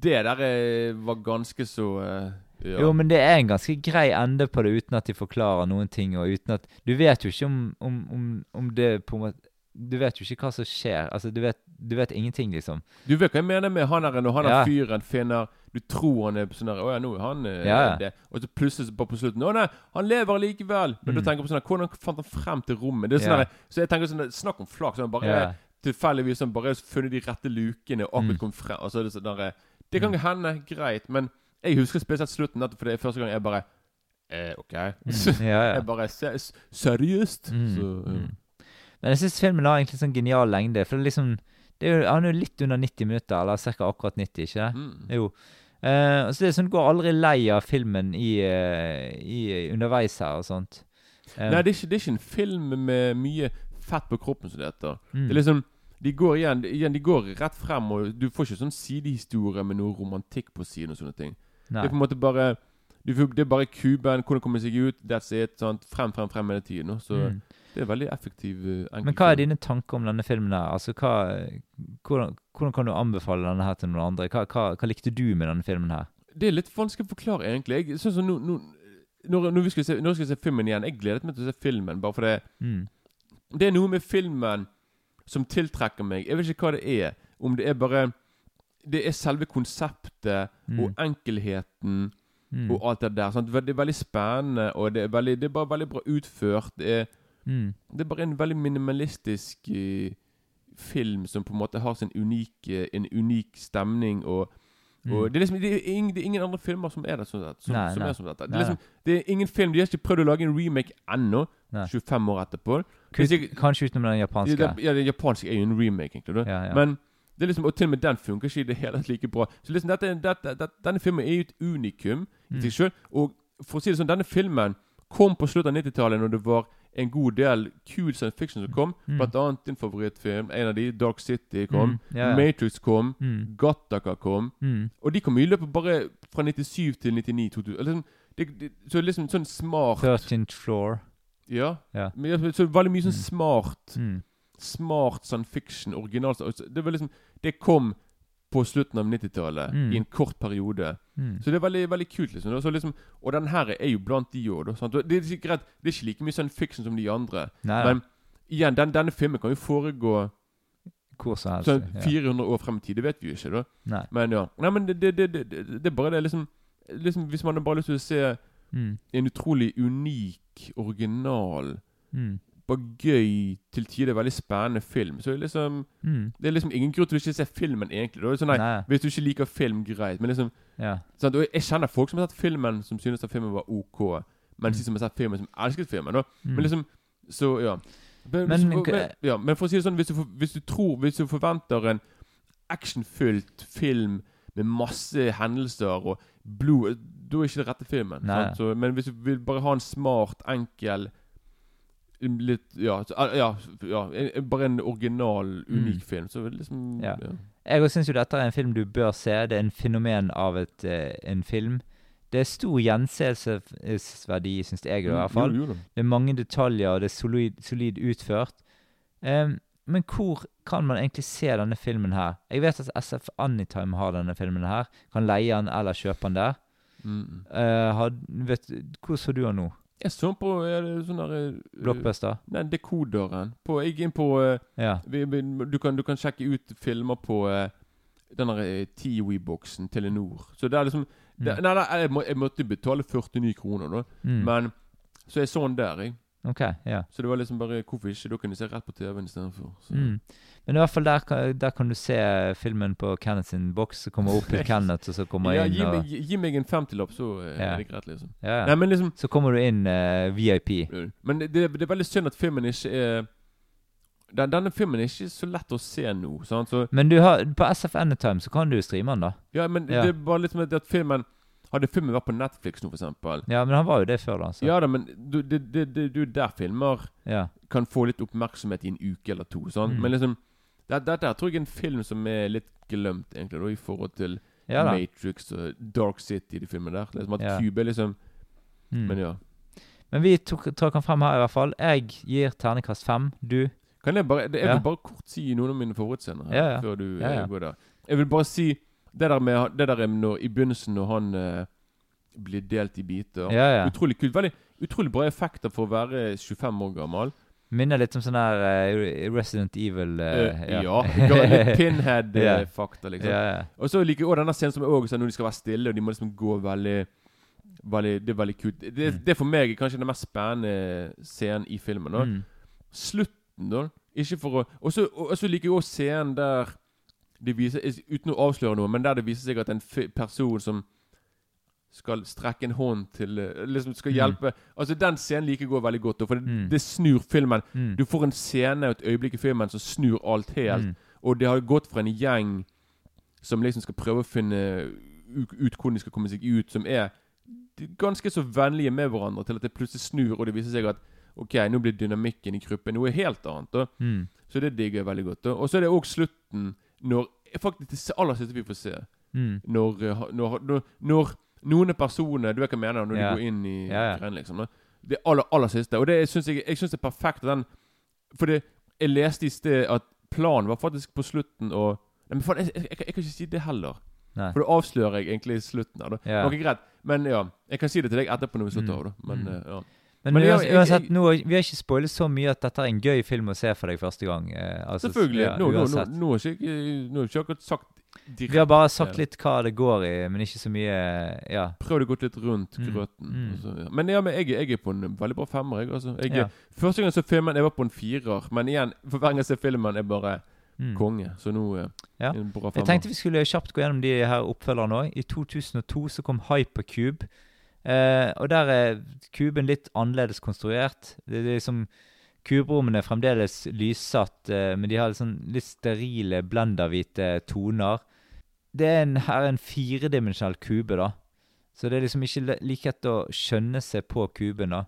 Det der eh, var ganske så eh, ja. Jo, men det er en ganske grei ende på det, uten at de forklarer noen ting, og uten at Du vet jo ikke om, om, om, om det på en måte Du vet jo ikke hva som skjer. Altså, du vet, du vet ingenting, liksom. Du vet hva jeg mener med han her, når han Ja. fyren finner Du tror han er sånn der Å ja, nå er han eh, Ja, det. Og så plutselig bare på slutten Å nei, han lever likevel. Men Mm. da tenker jeg på sånn der, Hvordan fant han frem til rommet? Det er sånn Ja. Så jeg tenker sånn Snakk om flaks. Sånn, bare Ja. tilfeldigvis sånn, bare funnet de rette lukene og akkurat Mm. kom frem. Er det sånn der, Det kan hende, greit, men jeg husker spesielt slutten for det er første gang jeg bare eh, OK. Mm. Ja, ja. jeg bare se, Seriøst? Mm, Så, mm. Men jeg syns filmen har egentlig sånn genial lengde. For det er liksom det er jo, Han er jo litt under 90 minutter, eller ca. akkurat 90, ikke det? Mm. Jo. Eh, så det er sånn, går aldri lei av filmen i, eh, i underveis her og sånt. Eh, Nei, det er, ikke, det er ikke en film med mye fett på kroppen, som det heter. mm. Det er liksom de går igjen, igjen De går rett frem, og du får ikke sånn sidehistorie med noe romantikk på siden. og sånne ting Nei. Det er på en måte bare du Det er bare kuben, hvordan komme seg ut, that's it. Sant? Frem, frem, frem hele tiden. nå. Så Mm. det er veldig effektiv. eh, Men hva er dine tanker om denne filmen her? Altså, hva, hvordan, hvordan kan du anbefale denne her til noen andre? Hva, hva, hva likte du med denne filmen her? Det er litt vanskelig å forklare, egentlig. Jeg synes sånn, nå, nå, når, når, vi skal se, når jeg skal se filmen igjen Jeg gledet meg til å se filmen, bare fordi Mm. Det er noe med filmen som tiltrekker meg. Jeg vet ikke hva det er. Om det er bare Det er selve konseptet Mm. og enkelheten Mm. og alt det der. Sant? Det er veldig spennende, og det er, veldig, det er bare veldig bra utført. Det er, Mm. det er bare en veldig minimalistisk uh, film som på en måte har sin unike, en unik stemning. Og, og Mm. det, er liksom, det, er ingen, det er ingen andre filmer som er det sånn sett, som, Nei, som nei. er som dette. Det er, liksom, det er ingen film De har ikke prøvd å lage en remake ennå, 25 år etterpå. Kanskje utenom den japanske. Ja, den japanske er jo en remake, egentlig. Ja, ja. Men det er liksom, og til og med den funker ikke i det hele tatt like bra. Så liksom, dette, dette, dette, denne filmen er jo et unikum i Mm. seg sjøl. Og for å si det sånn, denne filmen kom på slutten av 90-tallet når det var en god del cool science fiction som kom. Mm. Blant annet din favorittfilm, en av de, Dark City, kom. Mm, ja. Matrix kom. Mm. Gattaca kom. Mm. Og de kom i løpet bare fra 97 til 99. 2000. Eller sånn, det, det, så liksom sånn smart 13th Floor. Ja. Ja. Men så veldig mye sånn smart Mm. Smart sånn fiction original Det var liksom Det kom på slutten av 90-tallet Mm. i en kort periode. Mm. Så det er veldig veldig kult. liksom, liksom Og den her er jo blant de òg. Det, det er ikke like mye sånn fiction som de andre. Nei, Men igjen, den, denne filmen kan jo foregå hvor som helst. sånn ja. 400 år frem i tid. Det vet vi jo ikke. da Nei. Men ja. Nei, men det, det, det, det, det bare det liksom, liksom Hvis man har bare lyst til å se Mm. en utrolig unik, original, Mm. bare gøy, til tider veldig spennende film, så er liksom Mm. Det er liksom ingen grunn til å ikke se filmen, egentlig. Det er sånn, nei, Nei. Hvis du ikke liker film, greit. Men liksom Ja. sant? Og jeg kjenner folk som har sett filmen, som synes at filmen var OK. Mens Mm. de som har sett filmen, som elsket filmen. Mm. Men liksom Så, ja. Men, Men- hvis, men, ja, men for å si det sånn, hvis du, for- hvis du tror Hvis du forventer en actionfylt film med masse hendelser og blod, da er ikke det rette filmen. Så, men hvis du vil bare ha en smart, enkel Litt Ja, ja, ja bare en original, unik Mm. film, så liksom Ja. Jeg også syns jo dette er en film du bør se. Det er en fenomen av et, eh, en film. Det er stor gjenseelsesverdi, syns jeg i hvert fall. Jo, jo. Det er mange detaljer, og det er solid, solid utført. Um, men hvor kan man egentlig se denne filmen her? Jeg vet at SF Anytime har denne filmen her. Kan leie den eller kjøpe den der. Mm. Uh, had, vet, hvor så du den nå? Jeg så på det sånn der eh, Blockbuster? Nei, dekoderen. På, jeg inn på eh, Ja. vi, du, kan, du kan sjekke ut filmer på eh, den der eh, Tiwi-boksen, Telenor. Så det er liksom det, Mm. Nei, nei jeg, må, jeg måtte betale 49 kroner, da. Mm. Men Så jeg så den der, jeg. Ok, ja. Så det var liksom bare Hvorfor ikke? Da kunne jeg se rett på TV-en istedenfor. Mm. Men i hvert fall der, der kan du se filmen på Kenneth sin boks. Så Kommer opp til Kenneth, og så kommer Ja, inn gi, og gi, gi meg en femtilapp, så eh, Ja. er det greit, liksom. ja, Nei, ja. men liksom Så kommer du inn uh, VIP. Men det, det er veldig synd at filmen ikke er den, Denne filmen er ikke så lett å se nå. Sant? Så Men du har, på SF Anytime så kan du streame den, da. Ja, men det er bare litt med at filmen Hadde filmen vært på Netflix nå, eksempel Ja, men han var jo det før, da. Så. Ja da, men du, det, det, det, det er jo der filmer Ja. kan få litt oppmerksomhet i en uke eller to. Sant? Mm. Men liksom det- Dette her tror jeg er en film som er litt glemt, egentlig, da, i forhold til ja. Matrix og Dark City, de filmene der. Liksom at Ja. Cube er liksom Mm. Men ja. Men vi tok, tok han frem her, i hvert fall. Jeg gir ternekast fem. Du? Kan jeg bare Jeg vil bare kort si noen av mine favorittscener her, før du eh, går der. Jeg vil bare si det der med det der er når, i begynnelsen, når han uh, blir delt i biter. Utrolig kult. Veldig utrolig bra effekter for å være 25 år gammel. Minner litt om sånn her uh, Resident Evil uh, eh, ja. Litt Pinhead-fakta, liksom. ja, ja. Og så liker jeg også denne scenen som er også, når de skal være stille, og de må liksom gå veldig Veldig, det er veldig kult. Det, Mm. det for meg kanskje den mest spennende scenen i filmen. Da. Mm. Slutten, da. Ikke for å Og så liker jeg også scenen der det viser Uten å avsløre noe, men der det viser seg at en person som skal strekke en hånd til eh, Liksom skal Mm. hjelpe Altså Den scenen liker jeg veldig godt, for det, Mm. det snur filmen. Mm. Du får en scene og et øyeblikk i filmen som snur alt helt. Mm. Og det har gått fra en gjeng som liksom skal prøve å finne ut hvordan de skal komme seg ut, som er ganske så vennlige med hverandre, til at det plutselig snur, og det viser seg at OK, nå blir dynamikken i gruppen noe helt annet. Mm. Så det digger jeg veldig godt. Og så er det òg slutten, når Faktisk det aller siste vi får se. Mm. Når, eh, når, når, når noen personer Du vet hva jeg mener når Ja. de går inn i Ja, ja. liksom. Det aller, aller siste. Og det syns jeg, jeg synes det er perfekt. Den, for jeg leste i sted at planen var faktisk på slutten å Nei, men faen, jeg, jeg, jeg, jeg kan ikke si det heller. Nei. For da avslører jeg egentlig slutten her. Ja. Ok, greit. Men ja, jeg kan si det til deg etterpå når vi slutter Mm. da Men Mm. eh, ja Men, Men uansett, uans- jeg- jeg- nå, vi har ikke spoilet så mye at dette er en gøy film å se for deg første gang. Eh, altså, Selvfølgelig. ja, nå, nå, nå, nå har jeg ikke akkurat sagt direkte Vi har bare sagt litt hva det går i, men ikke så mye Ja. Prøvd å gå litt rundt Mm. grøten. Mm. så, ja. Men ja, men jeg, jeg er på en veldig bra femmer. Jeg, altså. jeg, Ja. Første gang jeg så filmen, jeg var på en firer. Men igjen, for hver gang jeg ser filmen, er bare Mm. konge. Så nå eh, Ja. en bra femmer. Jeg tenkte vi skulle kjapt gå gjennom de her oppfølgerne òg. I 2002 så kom Hypercube. Eh, og der er kuben litt annerledes konstruert. Det, det er liksom Kuberommene er fremdeles lyssatt, eh, men de har litt sånn litt sterile, blenderhvite toner. Det er en, her er en firedimensjonal kube, da. Så det er liksom ikke like lett å skjønne seg på kuben, da.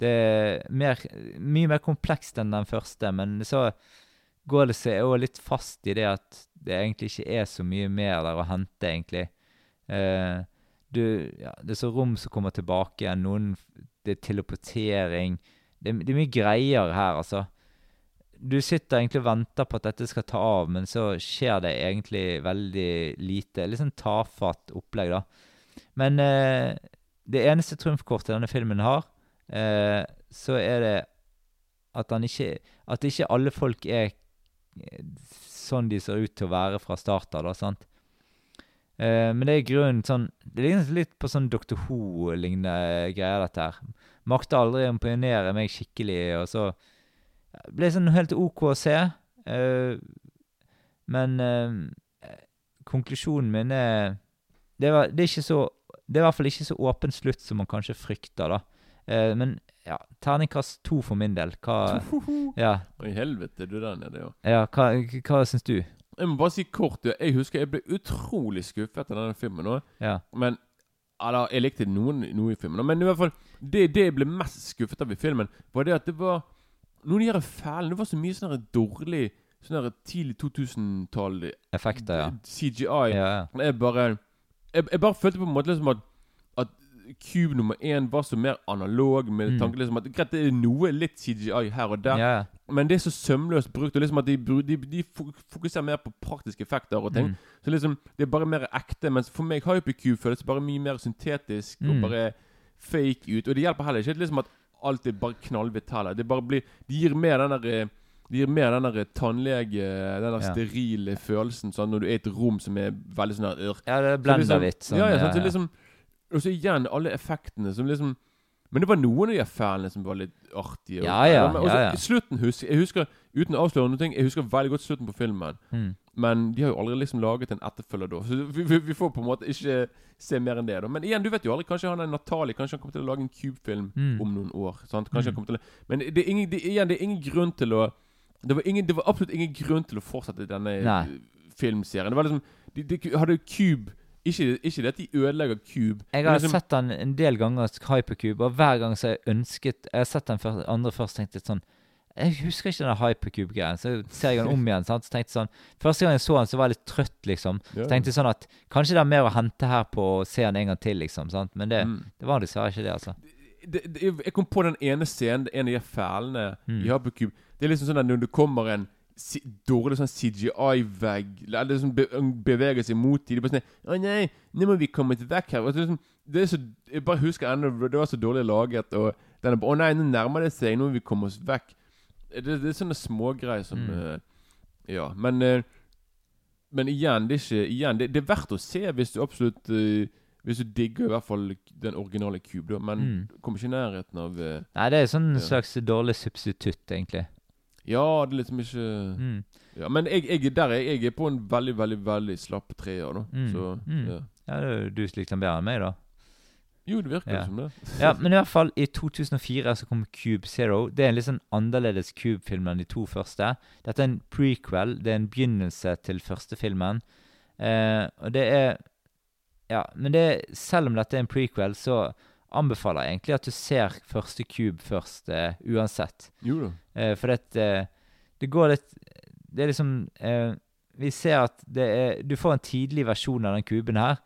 Det er mer, mye mer komplekst enn den første, men så går det seg òg litt fast i det at det egentlig ikke er så mye mer der å hente, egentlig. Eh, du, ja, det er så rom som kommer tilbake igjen. Noen Det er teleportering. Det, det er mye greier her, altså. Du sitter egentlig og venter på at dette skal ta av, men så skjer det egentlig veldig lite. Litt sånn tafatt opplegg, da. Men eh, det eneste trumfkortet denne filmen har, eh, så er det at ikke At ikke alle folk er sånn de ser ut til å være fra start av? Eh, men det er grunnen sånn Det ligner litt på sånn Dr. Ho-lignende greier, dette her. Makter aldri å imponere meg skikkelig, og så ble sånn helt OK å se. Uh, men uh, konklusjonen min er det, var, det er ikke så Det er i hvert fall ikke så åpen slutt som man kanskje frykter, da. Uh, men ja, terningkast to for min del. Hva Ja, I helvete, du der nede, ja. ja hva, hva syns du? Jeg må bare si kort, du. Jeg husker jeg ble utrolig skuffet etter denne filmen. nå Ja. Men Eller, jeg likte noen, noe i filmen. Men i hvert fall det, det jeg ble mest skuffet av i filmen, var det at det var Noen av de fæle Det var så mye sånn dårlig Sånn tidlig 2000-tall Effekter, ja. CGI. Ja, ja. Jeg bare jeg, jeg bare følte på en måte liksom at At Cube nummer én var så mer analog, med Mm. tanke liksom at Greit, det er noe litt CGI her og der, ja. men det er så sømløst brukt. Og liksom at de, de, de fokuserer mer på praktiske effekter og ting. Mm. Så liksom, det er bare mer ekte. Mens for meg Hypercube føles bare mye mer syntetisk og Mm. bare fake ut. Og det hjelper heller ikke liksom at alt er bare knallhvitt. Det bare blir De gir mer den der det gir mer den der tannlege Den der Ja. sterile følelsen sånn når du er i et rom som er veldig sånn der, ja det Så blender liksom- litt. Sånn, ja, ja, ja, ja. så liksom Og så igjen alle effektene som liksom Men det var noen av de fælene som var litt artige. Ja, ja, men ja, ja. Slutten husker Jeg husker uten å avsløre noe, jeg husker veldig godt slutten på filmen. Mm. Men de har jo aldri liksom laget en etterfølger da. Så vi, vi, vi får på en måte ikke se mer enn det. da Men igjen, du vet jo aldri. Kanskje han er Natali Kanskje han kommer til å lage en Cube-film Mm. om noen år. Sant? Kanskje Mm. han kommer til å Men det er ingen, det, igjen, det er ingen grunn til å det var, ingen, det var absolutt ingen grunn til å fortsette denne Nei. filmserien. Det var liksom de, de hadde Cube Ikke, ikke det at de ødelegger Cube. Jeg har liksom- sett den en del ganger, Hypercube, og hver gang så har jeg ønsket Jeg har sett den før, andre først tenkte sånn Jeg husker ikke den Hypercube-greien, så ser jeg den om igjen. sant? Så tenkte sånn Første gang jeg så den, så var jeg litt trøtt, liksom. Ja. Så tenkte jeg sånn at kanskje det er mer å hente her på å se den en gang til, liksom. sant? Men det, Mm. det var dessverre ikke det, altså. det, det, jeg kom på den ene scenen, en av de fælene Mm. i Hypercube. Det er liksom sånn at når det kommer en si, dårlig sånn CGI-vegg Eller er sånn be, beveger seg mot dem. De bare sånn Å nei, nå må vi komme til vekk her. Er liksom, det er så, jeg bare husker ennå Det var så dårlig laget. Og den bare Å nei, nå nærmer det seg. Nå må vi komme oss vekk. Det, det er sånne smågreier som Mm. uh, Ja. Men uh, Men igjen, det er ikke Igjen, det, det er verdt å se hvis du absolutt uh, Hvis du digger i hvert fall den originale Cube, da. Men Mm. kommer ikke i nærheten av Nei, det er sånn Ja. slags dårlig substitutt, egentlig. Ja, det er liksom ikke Mm. ja, Men jeg, jeg, der er, jeg er på en veldig, veldig veldig slapp treer, da. Mm. Så Mm. ja. Ja, du likte den bedre enn meg, da. Jo, det virker Ja. som det. Ja, men i hvert fall, i 2004 så kom Cube Zero. Det er en litt sånn annerledes Cube-film enn de to første. Dette er en prequel. Det er en begynnelse til første filmen. Eh, og det er Ja, men det, er selv om dette er en prequel, så anbefaler jeg egentlig at du ser første Cube først, uh, uansett. Jo da. Uh, for det, eh, det går litt Det er liksom Vi ser at det er Du får en tidlig versjon av den kuben her.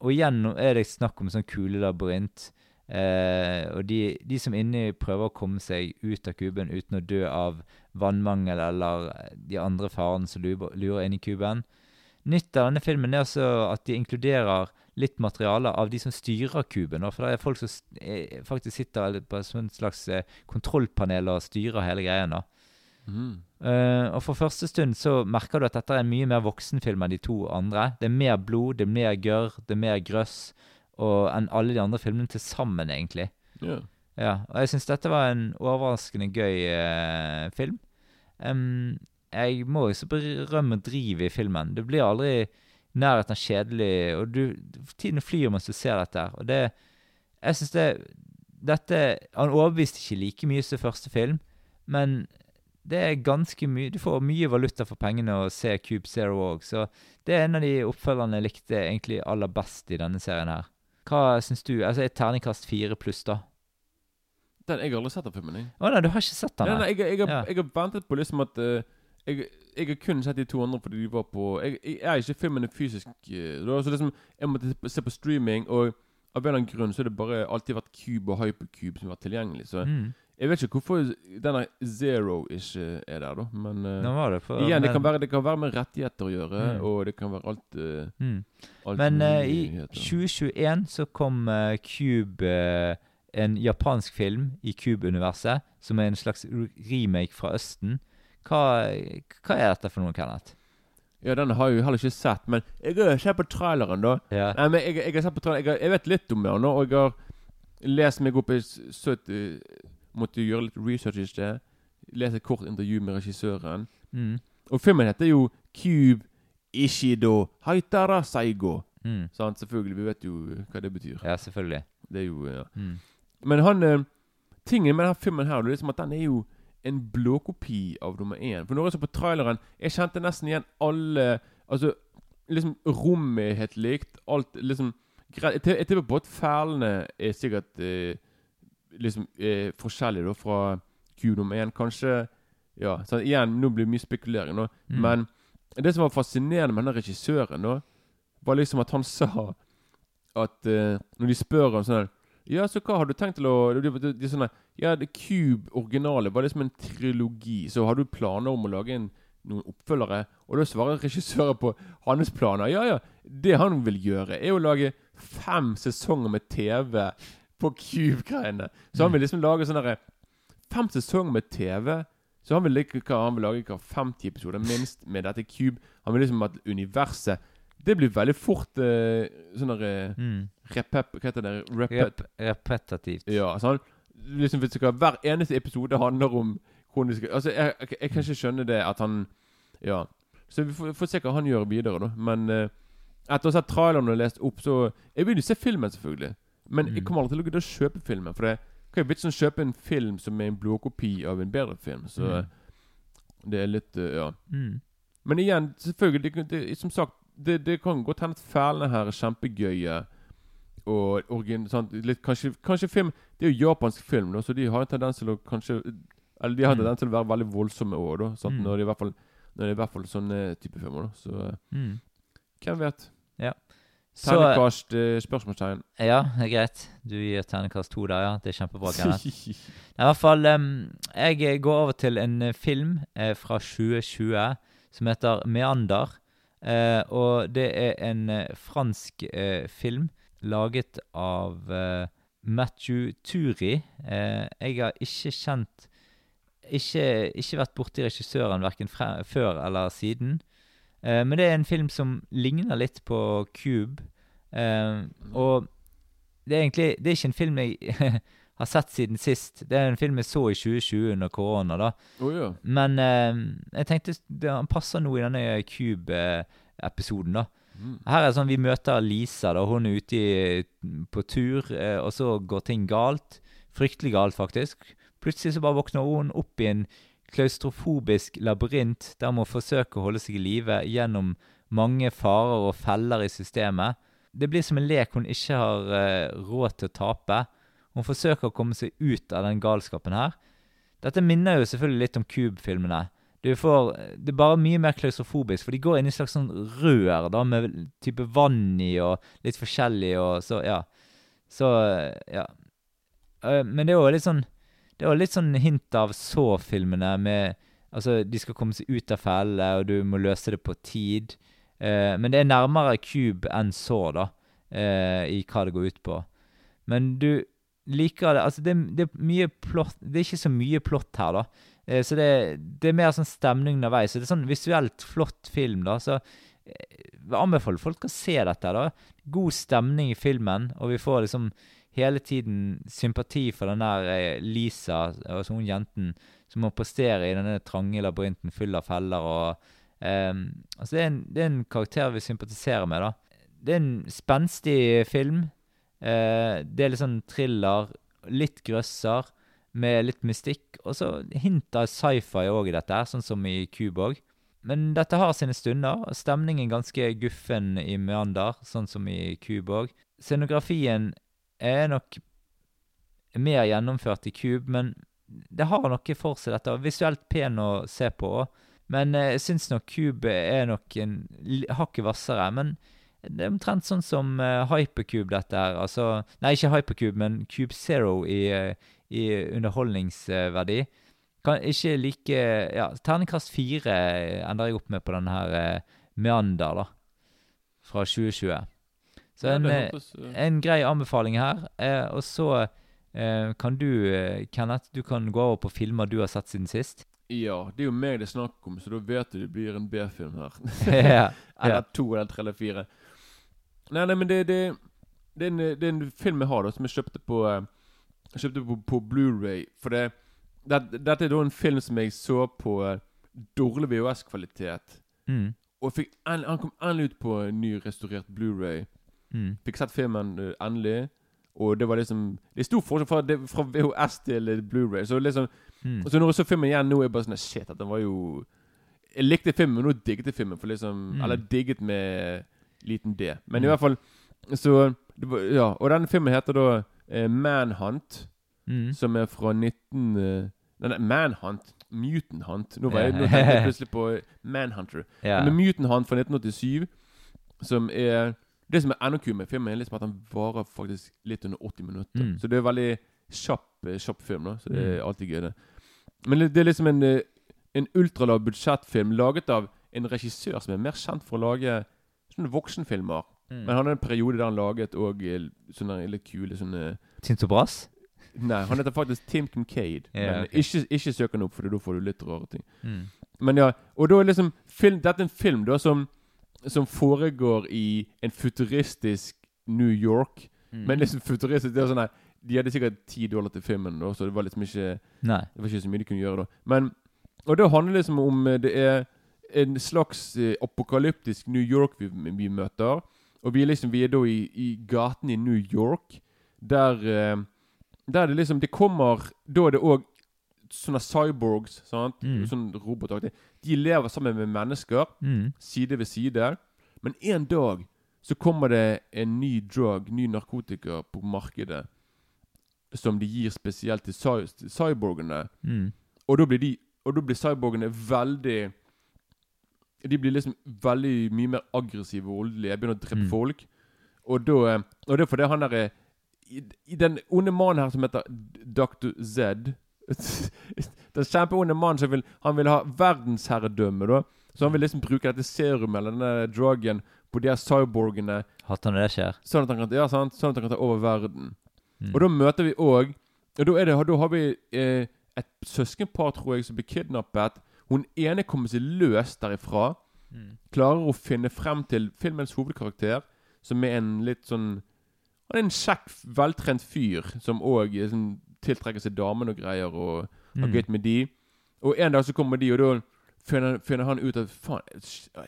Og igjen er det snakk om sånn kulelabyrint. Eh, og de, de som inni prøver å komme seg ut av kuben uten å dø av vannmangel eller de andre farene som lurer, lurer inn i kuben. Nytt av denne filmen er også at de inkluderer litt materiale av de som styrer kuben. For det er folk som eh, faktisk sitter på et slags eh, kontrollpanel og styrer hele greia. da. Mhm. Eh, og for første stund så merker du at dette er en mye mer voksenfilm enn de to andre. Det er mer blod, det er mer gørr, det er mer grøss enn alle de andre filmene til sammen, egentlig. Ja. Ja, og jeg syns dette var en overraskende gøy eh, film. Um, jeg må også berømme drivet i filmen. Det blir aldri nærheten av kjedelig, og du, tiden flyr mens du ser dette. her, Og det Jeg synes det Dette Han overbeviste ikke like mye som første film, men det er ganske mye Du får mye valuta for pengene å se Cube Zero òg, så det er en av de oppfølgerne jeg likte egentlig aller best i denne serien her. Hva syns du? Altså, et terningkast fire pluss, da? Den, jeg har aldri sett den filmen, jeg. Å nei, du har ikke sett den? Nei, nei, nei. jeg, jeg, har, Ja. jeg har ventet på liksom at eh, jeg, jeg har kun sett de to andre fordi de var på Jeg, jeg er ikke filmene fysisk eh, da, Så liksom Jeg måtte se på streaming, og av en eller annen grunn så har det bare alltid vært Cube og Hypercube som har vært tilgjengelig. Så Mm. jeg vet ikke hvorfor denne Zero ikke er der, da. Men uh, det for, igjen, det kan, være, det kan være med rettigheter å gjøre, Mm. og det kan være alt, uh, mm. alt Men uh, i 2021 så kom eh, Cube eh, En japansk film i Cube-universet, som er en slags remake fra Østen. Hva, hva er dette for noe, Kenneth? Ja, den har jeg jo heller ikke sett, men jeg har sett på traileren, da. Ja. Nei, men jeg, jeg har sett på traileren jeg, har, jeg vet litt om den og jeg har lest meg opp Jeg søt, uh, måtte gjøre litt research i sted. Lese et kort intervju med regissøren. Mm. Og filmen heter jo Cube Ishido Haitara Saigo. Mm. Sant? Selvfølgelig. Vi vet jo hva det betyr. Ja, selvfølgelig. Det er jo ja. Mm. Men han eh, Tingen med denne filmen her, det er liksom at den er jo en blåkopi av nummer én. For når jeg så på traileren Jeg kjente nesten igjen alle Altså, liksom Rommet er helt likt. Alt liksom. Jeg ti- Jeg tipper på at fælene er sikkert eh, liksom eh, forskjellige da fra Q nummer én. Kanskje Ja, så igjen, nå blir det mye spekulering nå. Mm. Men det som var fascinerende med denne regissøren, da, var liksom at han sa at eh, Når de spør om sånn Ja, så hva har du tenkt til å de, de, de, de der, Ja, The Cube originale var liksom en trilogi. Så har du planer om å lage en, noen oppfølgere? Og da svarer regissøren på hans planer. Ja, ja. Det han vil gjøre, er å lage fem sesonger med TV på Cube-greiene. Så han vil liksom lage sånn derre Fem sesonger med TV. Så han vil, hva, han vil lage hva, 50 episoder minst med dette Cube. Han vil liksom at universet Det blir veldig fort uh, sånn derre Mm. Repep... Hva heter det? Repet, Rep repetativt. ja, sånn. Liksom Hver eneste episode handler om kroniske Altså, jeg, jeg, jeg kan ikke skjønne det at han Ja. Så vi får, får se hva han gjør videre, da. Men eh, etter å ha sett traileren og lest opp, så Jeg vil jo se filmen, selvfølgelig. Men jeg Mm. kommer aldri til å gidde å kjøpe filmen. For det hva er vitsen å kjøpe en film som er en blåkopi av en bedre film? Så Mm. det er litt uh, Ja. Mm. Men igjen, selvfølgelig, det, det, som sagt, det, det kan godt hende at fælene her er kjempegøye. Og origin, sånn, Litt, kanskje, kanskje film Det er jo japansk film, da, så de har en tendens til å kanskje Eller de har en Mm. tendens til å være veldig voldsomme òg, da. Sant? Mm. Når det i hvert fall Når det i hvert fall sånne type filmer. da Så eh, Mm. hvem vet? Ja. Ternekast eh, spørsmålstegn. Ja, det greit. Du gir ternekast to der, ja. Det er kjempebra. Kenneth. I hvert fall um, Jeg går over til en eh, film eh, fra 2020 som heter 'Meander'. Eh, og det er en eh, fransk eh, film laget av uh, Matthew Turi. Uh, jeg har ikke kjent Ikke, ikke vært borti regissøren verken før eller siden. Uh, men det er en film som ligner litt på Cube. Og det er egentlig Det er ikke en film jeg har sett siden sist. Det er en film jeg så i 2020 under korona, da. Oh, ja. Men jeg tenkte det han passer noe i denne Cube-episoden, da. Her er det sånn vi møter Lisa, da. Hun er ute i, på tur, eh, og så går ting galt. Fryktelig galt, faktisk. Plutselig så bare våkner hun opp i en klaustrofobisk labyrint der hun må forsøke å holde seg i live gjennom mange farer og feller i systemet. Det blir som en lek hun ikke har eh, råd til å tape. Hun forsøker å komme seg ut av den galskapen her. Dette minner jo selvfølgelig litt om Cube-filmene. Du får, det er bare mye mer klaustrofobisk, for de går inn i et slags sånn rør da, med type vann i og litt forskjellig, og så, ja. Så, ja. Eh, Men det er jo litt sånn Det er litt sånn hint av så-filmene med Altså, de skal komme seg ut av fellene, og du må løse det på tid. Eh, men det er nærmere Cube enn så, da, eh, i hva det går ut på. Men du liker det Altså, det, det er mye plott Det er ikke så mye plott her, da. Eh, så det, det er mer sånn stemning underveis. Så det er sånn visuelt flott film, da. Så eh, jeg anbefaler folk å se dette, da. God stemning i filmen, og vi får liksom hele tiden sympati for den der eh, Lisa, altså hun jenten, som må prestere i denne trange labyrinten full av feller og um, Altså, det er, en, det er en karakter vi sympatiserer med, da. Det er en spenstig film. Uh, det er litt sånn thriller, litt grøsser, med litt mystikk. Og så hint av sci-fi òg i dette, sånn som i Cube òg. Men dette har sine stunder. og Stemningen ganske guffen i Meander, sånn som i Cube òg. Scenografien er nok mer gjennomført i Cube, men det har noe for seg, dette. Visuelt pen å se på òg. Men eh, jeg syns nok Cube er nok en hakket hvassere. Men det er omtrent sånn som eh, Hypercube, dette her. Altså Nei, ikke Hypercube, men Cube Zero i, eh, i underholdningsverdi. Kan ikke like Ja, terningkast fire ender jeg opp med på denne her eh, Meander, da. Fra 2020. Så en, eh, eh, en grei anbefaling her. Eh, og så eh, kan du, Kenneth, du kan gå over på filmer du har sett siden sist. Ja, det er jo meg det er snakk om, så da vet du det blir en B-film her. ja. Eller to eller tre eller fire. Nei, nei, men det, det, det, er en, det er en film jeg har da som jeg kjøpte på eh, Jeg kjøpte på, på Blu-ray For det, det, dette er da en film som jeg så på eh, dårlig VHS-kvalitet. Mm. Og fikk en, han kom endelig ut på en ny restaurert Blu-ray. Mm. Fikk sett filmen uh, endelig. Og det var liksom Det er stor forskjell fra, det, fra VHS til Blu-ray. Så liksom Mm. og så når jeg så filmen igjen nå, er jeg bare sånn Shit, at den var jo Jeg likte filmen, men nå digget jeg filmen. For liksom Mm. Eller digget med liten D. Men Mm. i hvert fall Så det var, Ja. Og denne filmen heter da eh, Manhunt, Mm. som er fra 19... Eh, nei, Manhunt. Mutant Hunt. Nå, var jeg, nå tenkte jeg plutselig på Manhunter. Ja. Men Mutant Hunt fra 1987, som er Det som er enda kulere med filmen, er liksom at den varer faktisk litt under 80 minutter. Mm. Så det er veldig kjapp, eh, kjapp film. da Så det er Mm. alltid gøy, det. Men det det er liksom en, eh, en ultralav budsjettfilm laget av en regissør som er mer kjent for å lage sånne voksenfilmer. Mm. Men han hadde en periode der han laget og eh, sånne litt kule sånne Tinto Brass? Nei, han heter faktisk Tim Kincaid. Yeah, men okay. ikke, ikke søk han opp, for da får du litt rare ting. Mm. Men ja, og da er liksom film, Dette er en film da som, som foregår i en futuristisk New York. Mm. Men liksom futuristisk det er sånn her De hadde sikkert ti dollar til filmen, da, så det var liksom ikke Nei. Det var ikke så mye de kunne gjøre da. Men Og det handler liksom om eh, Det er en slags eh, apokalyptisk New York vi, vi møter. Og vi er liksom Vi er da i, i gaten i New York, der eh, Der det liksom Det kommer Da er det òg sånne cyborgs, sant? Mm. sånn robotaktig. De lever sammen med mennesker, Mm. side ved side. Men en dag så kommer det en ny drug, ny narkotika, på markedet. Som de gir spesielt til cy til cyborgene. Mm. Og da blir de Og da blir cyborgene veldig De blir liksom veldig mye mer aggressive og voldelige. Begynner å drepe Mm. folk. Og da eh, Og det er fordi han derre i, I den onde mannen her som heter Dr. Z Den kjempeonde mannen som vil Han vil ha verdensherredømme, da. Så han vil liksom bruke dette serumet eller denne drugen på de her cyborgene Hatt han det skjer. Sånn at han kan, ja, sant? Sånn at han kan ta over verden. Mm. Og da møter vi òg Og da, det, da har vi eh, et søskenpar, tror jeg, som blir kidnappet. Hun ene kommer seg løs derifra. Mm. Klarer å finne frem til filmens hovedkarakter, som er en litt sånn Han er en kjekk, veltrent fyr som òg liksom, tiltrekker seg damene og greier, og har Mm. gøy med de. Og en dag så kommer de, og da finner, finner han ut at faen,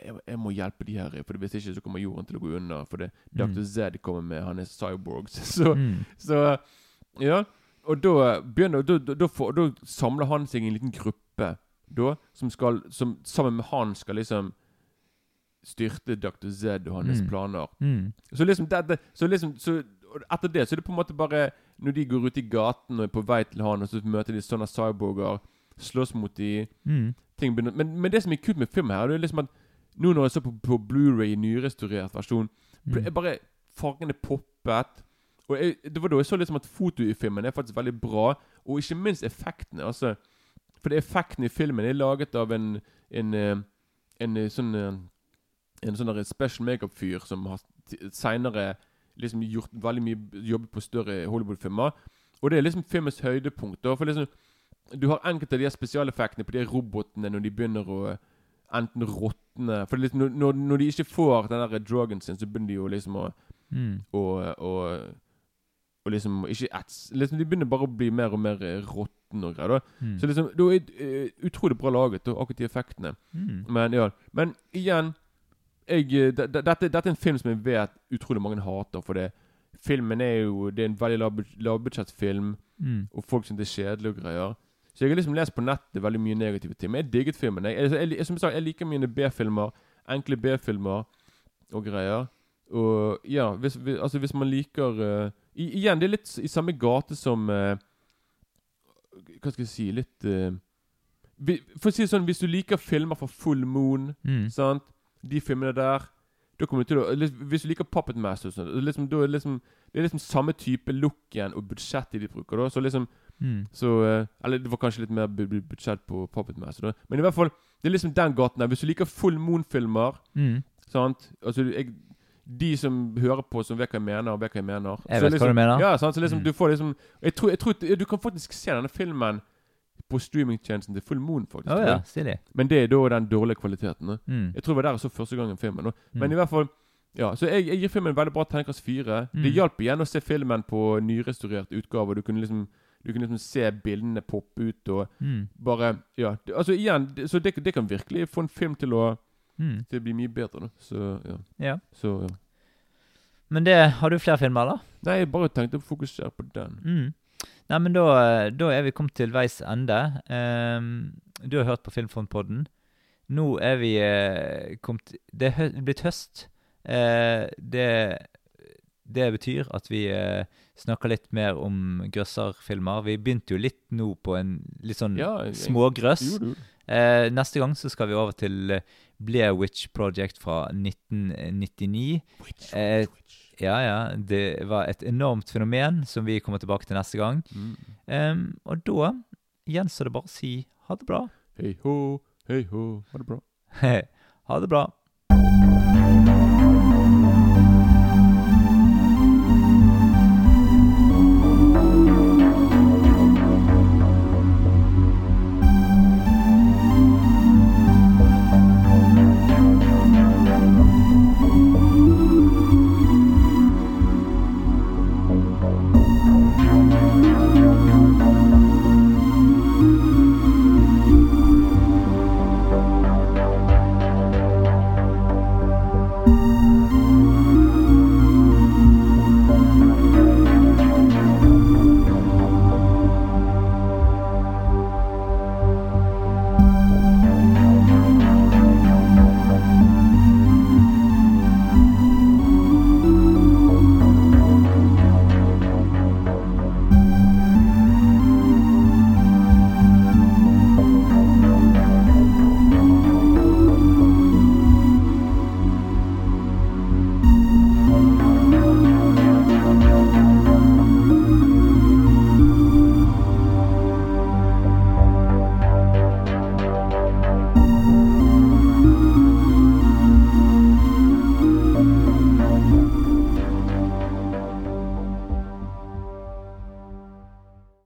jeg, jeg må hjelpe de her, for hvis ikke så kommer jorden til å gå under. For det Dr. Z kommer med han er cyborgs. Så, Mm. så Ja. Og da begynner Da, da, da, da samler han seg i en liten gruppe da, som skal Som sammen med han skal liksom styrte Dr. Z og hans Mm. planer. Mm. Så liksom det, det, Så liksom så Etter det så er det på en måte bare Når de går ut i gaten og er på vei til han, og så møter de sånne cyborger, slåss mot de Mm. ting begynner, men, men det som er kult med filmen her, det er liksom at nå når jeg så på, på Blu-ray i nyrestaurert versjon, ble Mm. jeg bare fargene poppet. Og jeg, det var da jeg så liksom at fotoet i filmen er faktisk veldig bra, og ikke minst effektene. altså For det effektene i filmen er laget av en en, en, en, eh, sånn eh, En sånn der special makeup-fyr som har seinere liksom gjort veldig mye jobbet på større Hollywood-filmer. Og det er liksom filmens høydepunkt. da, For liksom Du har enkelte av de spesialeffektene på de robotene når de begynner å eh, enten råtne For liksom, når, når, når de ikke får den der drogen sin, så begynner de jo liksom å Mm. og, og, og liksom ikke ets liksom De begynner bare å bli mer og mer eh, råtne og greier. Mm. Så liksom, det er eh, utrolig bra laget, og akkurat de effektene. Mm. Men ja, men igjen jeg, eh, de- de- dette, dette er en film som jeg vet utrolig mange hater. For det filmen er jo Det er en veldig lav- lavbudsjettfilm, Mm. og folk syns det er kjedelig og greier. Så jeg har liksom lest på nettet veldig mye negative ting. Men jeg digget filmen. Jeg, jeg, jeg, jeg, som jeg, sa, jeg liker mine B-filmer. Enkle B-filmer og greier. Og ja, hvis, hvis, altså hvis man liker uh, i, Igjen, det er litt i samme gate som uh, Hva skal jeg si Litt uh, For å si det sånn, hvis du liker filmer fra Full Moon, Mm. sant De filmene der da kommer du til å, Hvis du liker Puppet Master, sånn, liksom, da er liksom, det er liksom samme type look igjen og budsjett de bruker. da Så liksom Mm. så, Eller det var kanskje litt mer bu- bu- budsjett på Puppet Master. Da. Men i hvert fall, det er liksom den gaten der. Hvis du liker Full Moon-filmer Mm. Sant? Altså, jeg, de som hører på, som vet hva jeg mener, og vet hva jeg mener. Jeg vet vet hva liksom, du mener. Ja, sant? Så liksom, Mm. du får liksom jeg tror, jeg tror Du kan faktisk se denne filmen på streamingtjenesten til Full Moon, faktisk. Oh, ja, stilig. Men det er da den dårlige kvaliteten. Mm. Jeg tror det var der jeg så første gangen filmen. Da. Men Mm. i hvert fall Ja, så jeg, jeg gir filmen en veldig bra terningkast fire. Mm. Det hjalp igjen å se filmen på nyrestaurert utgave. Du kunne liksom Du kunne liksom se bildene poppe ut og Mm. bare Ja. Altså igjen, så det, det kan virkelig få en film til å Mm. Det blir mye bedre. Da. Så ja. Ja. Så ja. Men det, har du flere filmer, da? Nei, jeg bare tenkte å fokusere på den. Mm. Nei, men da, da er vi kommet til veis ende. Um, du har hørt på Filmfondpodden. Nå er vi uh, kommet Det er hø blitt høst. Uh, det, det betyr at vi eh, snakker litt mer om grøsserfilmer. Vi begynte jo litt nå på en litt sånn Ja, smågrøss. Eh, neste gang så skal vi over til eh, Blair Witch Project fra 1999. Eh, ja, ja. Det var et enormt fenomen som vi kommer tilbake til neste gang. Mm. Um, og da gjenstår det bare å si ha det bra. Hei ho, hei ho, Ha det bra. ha det bra.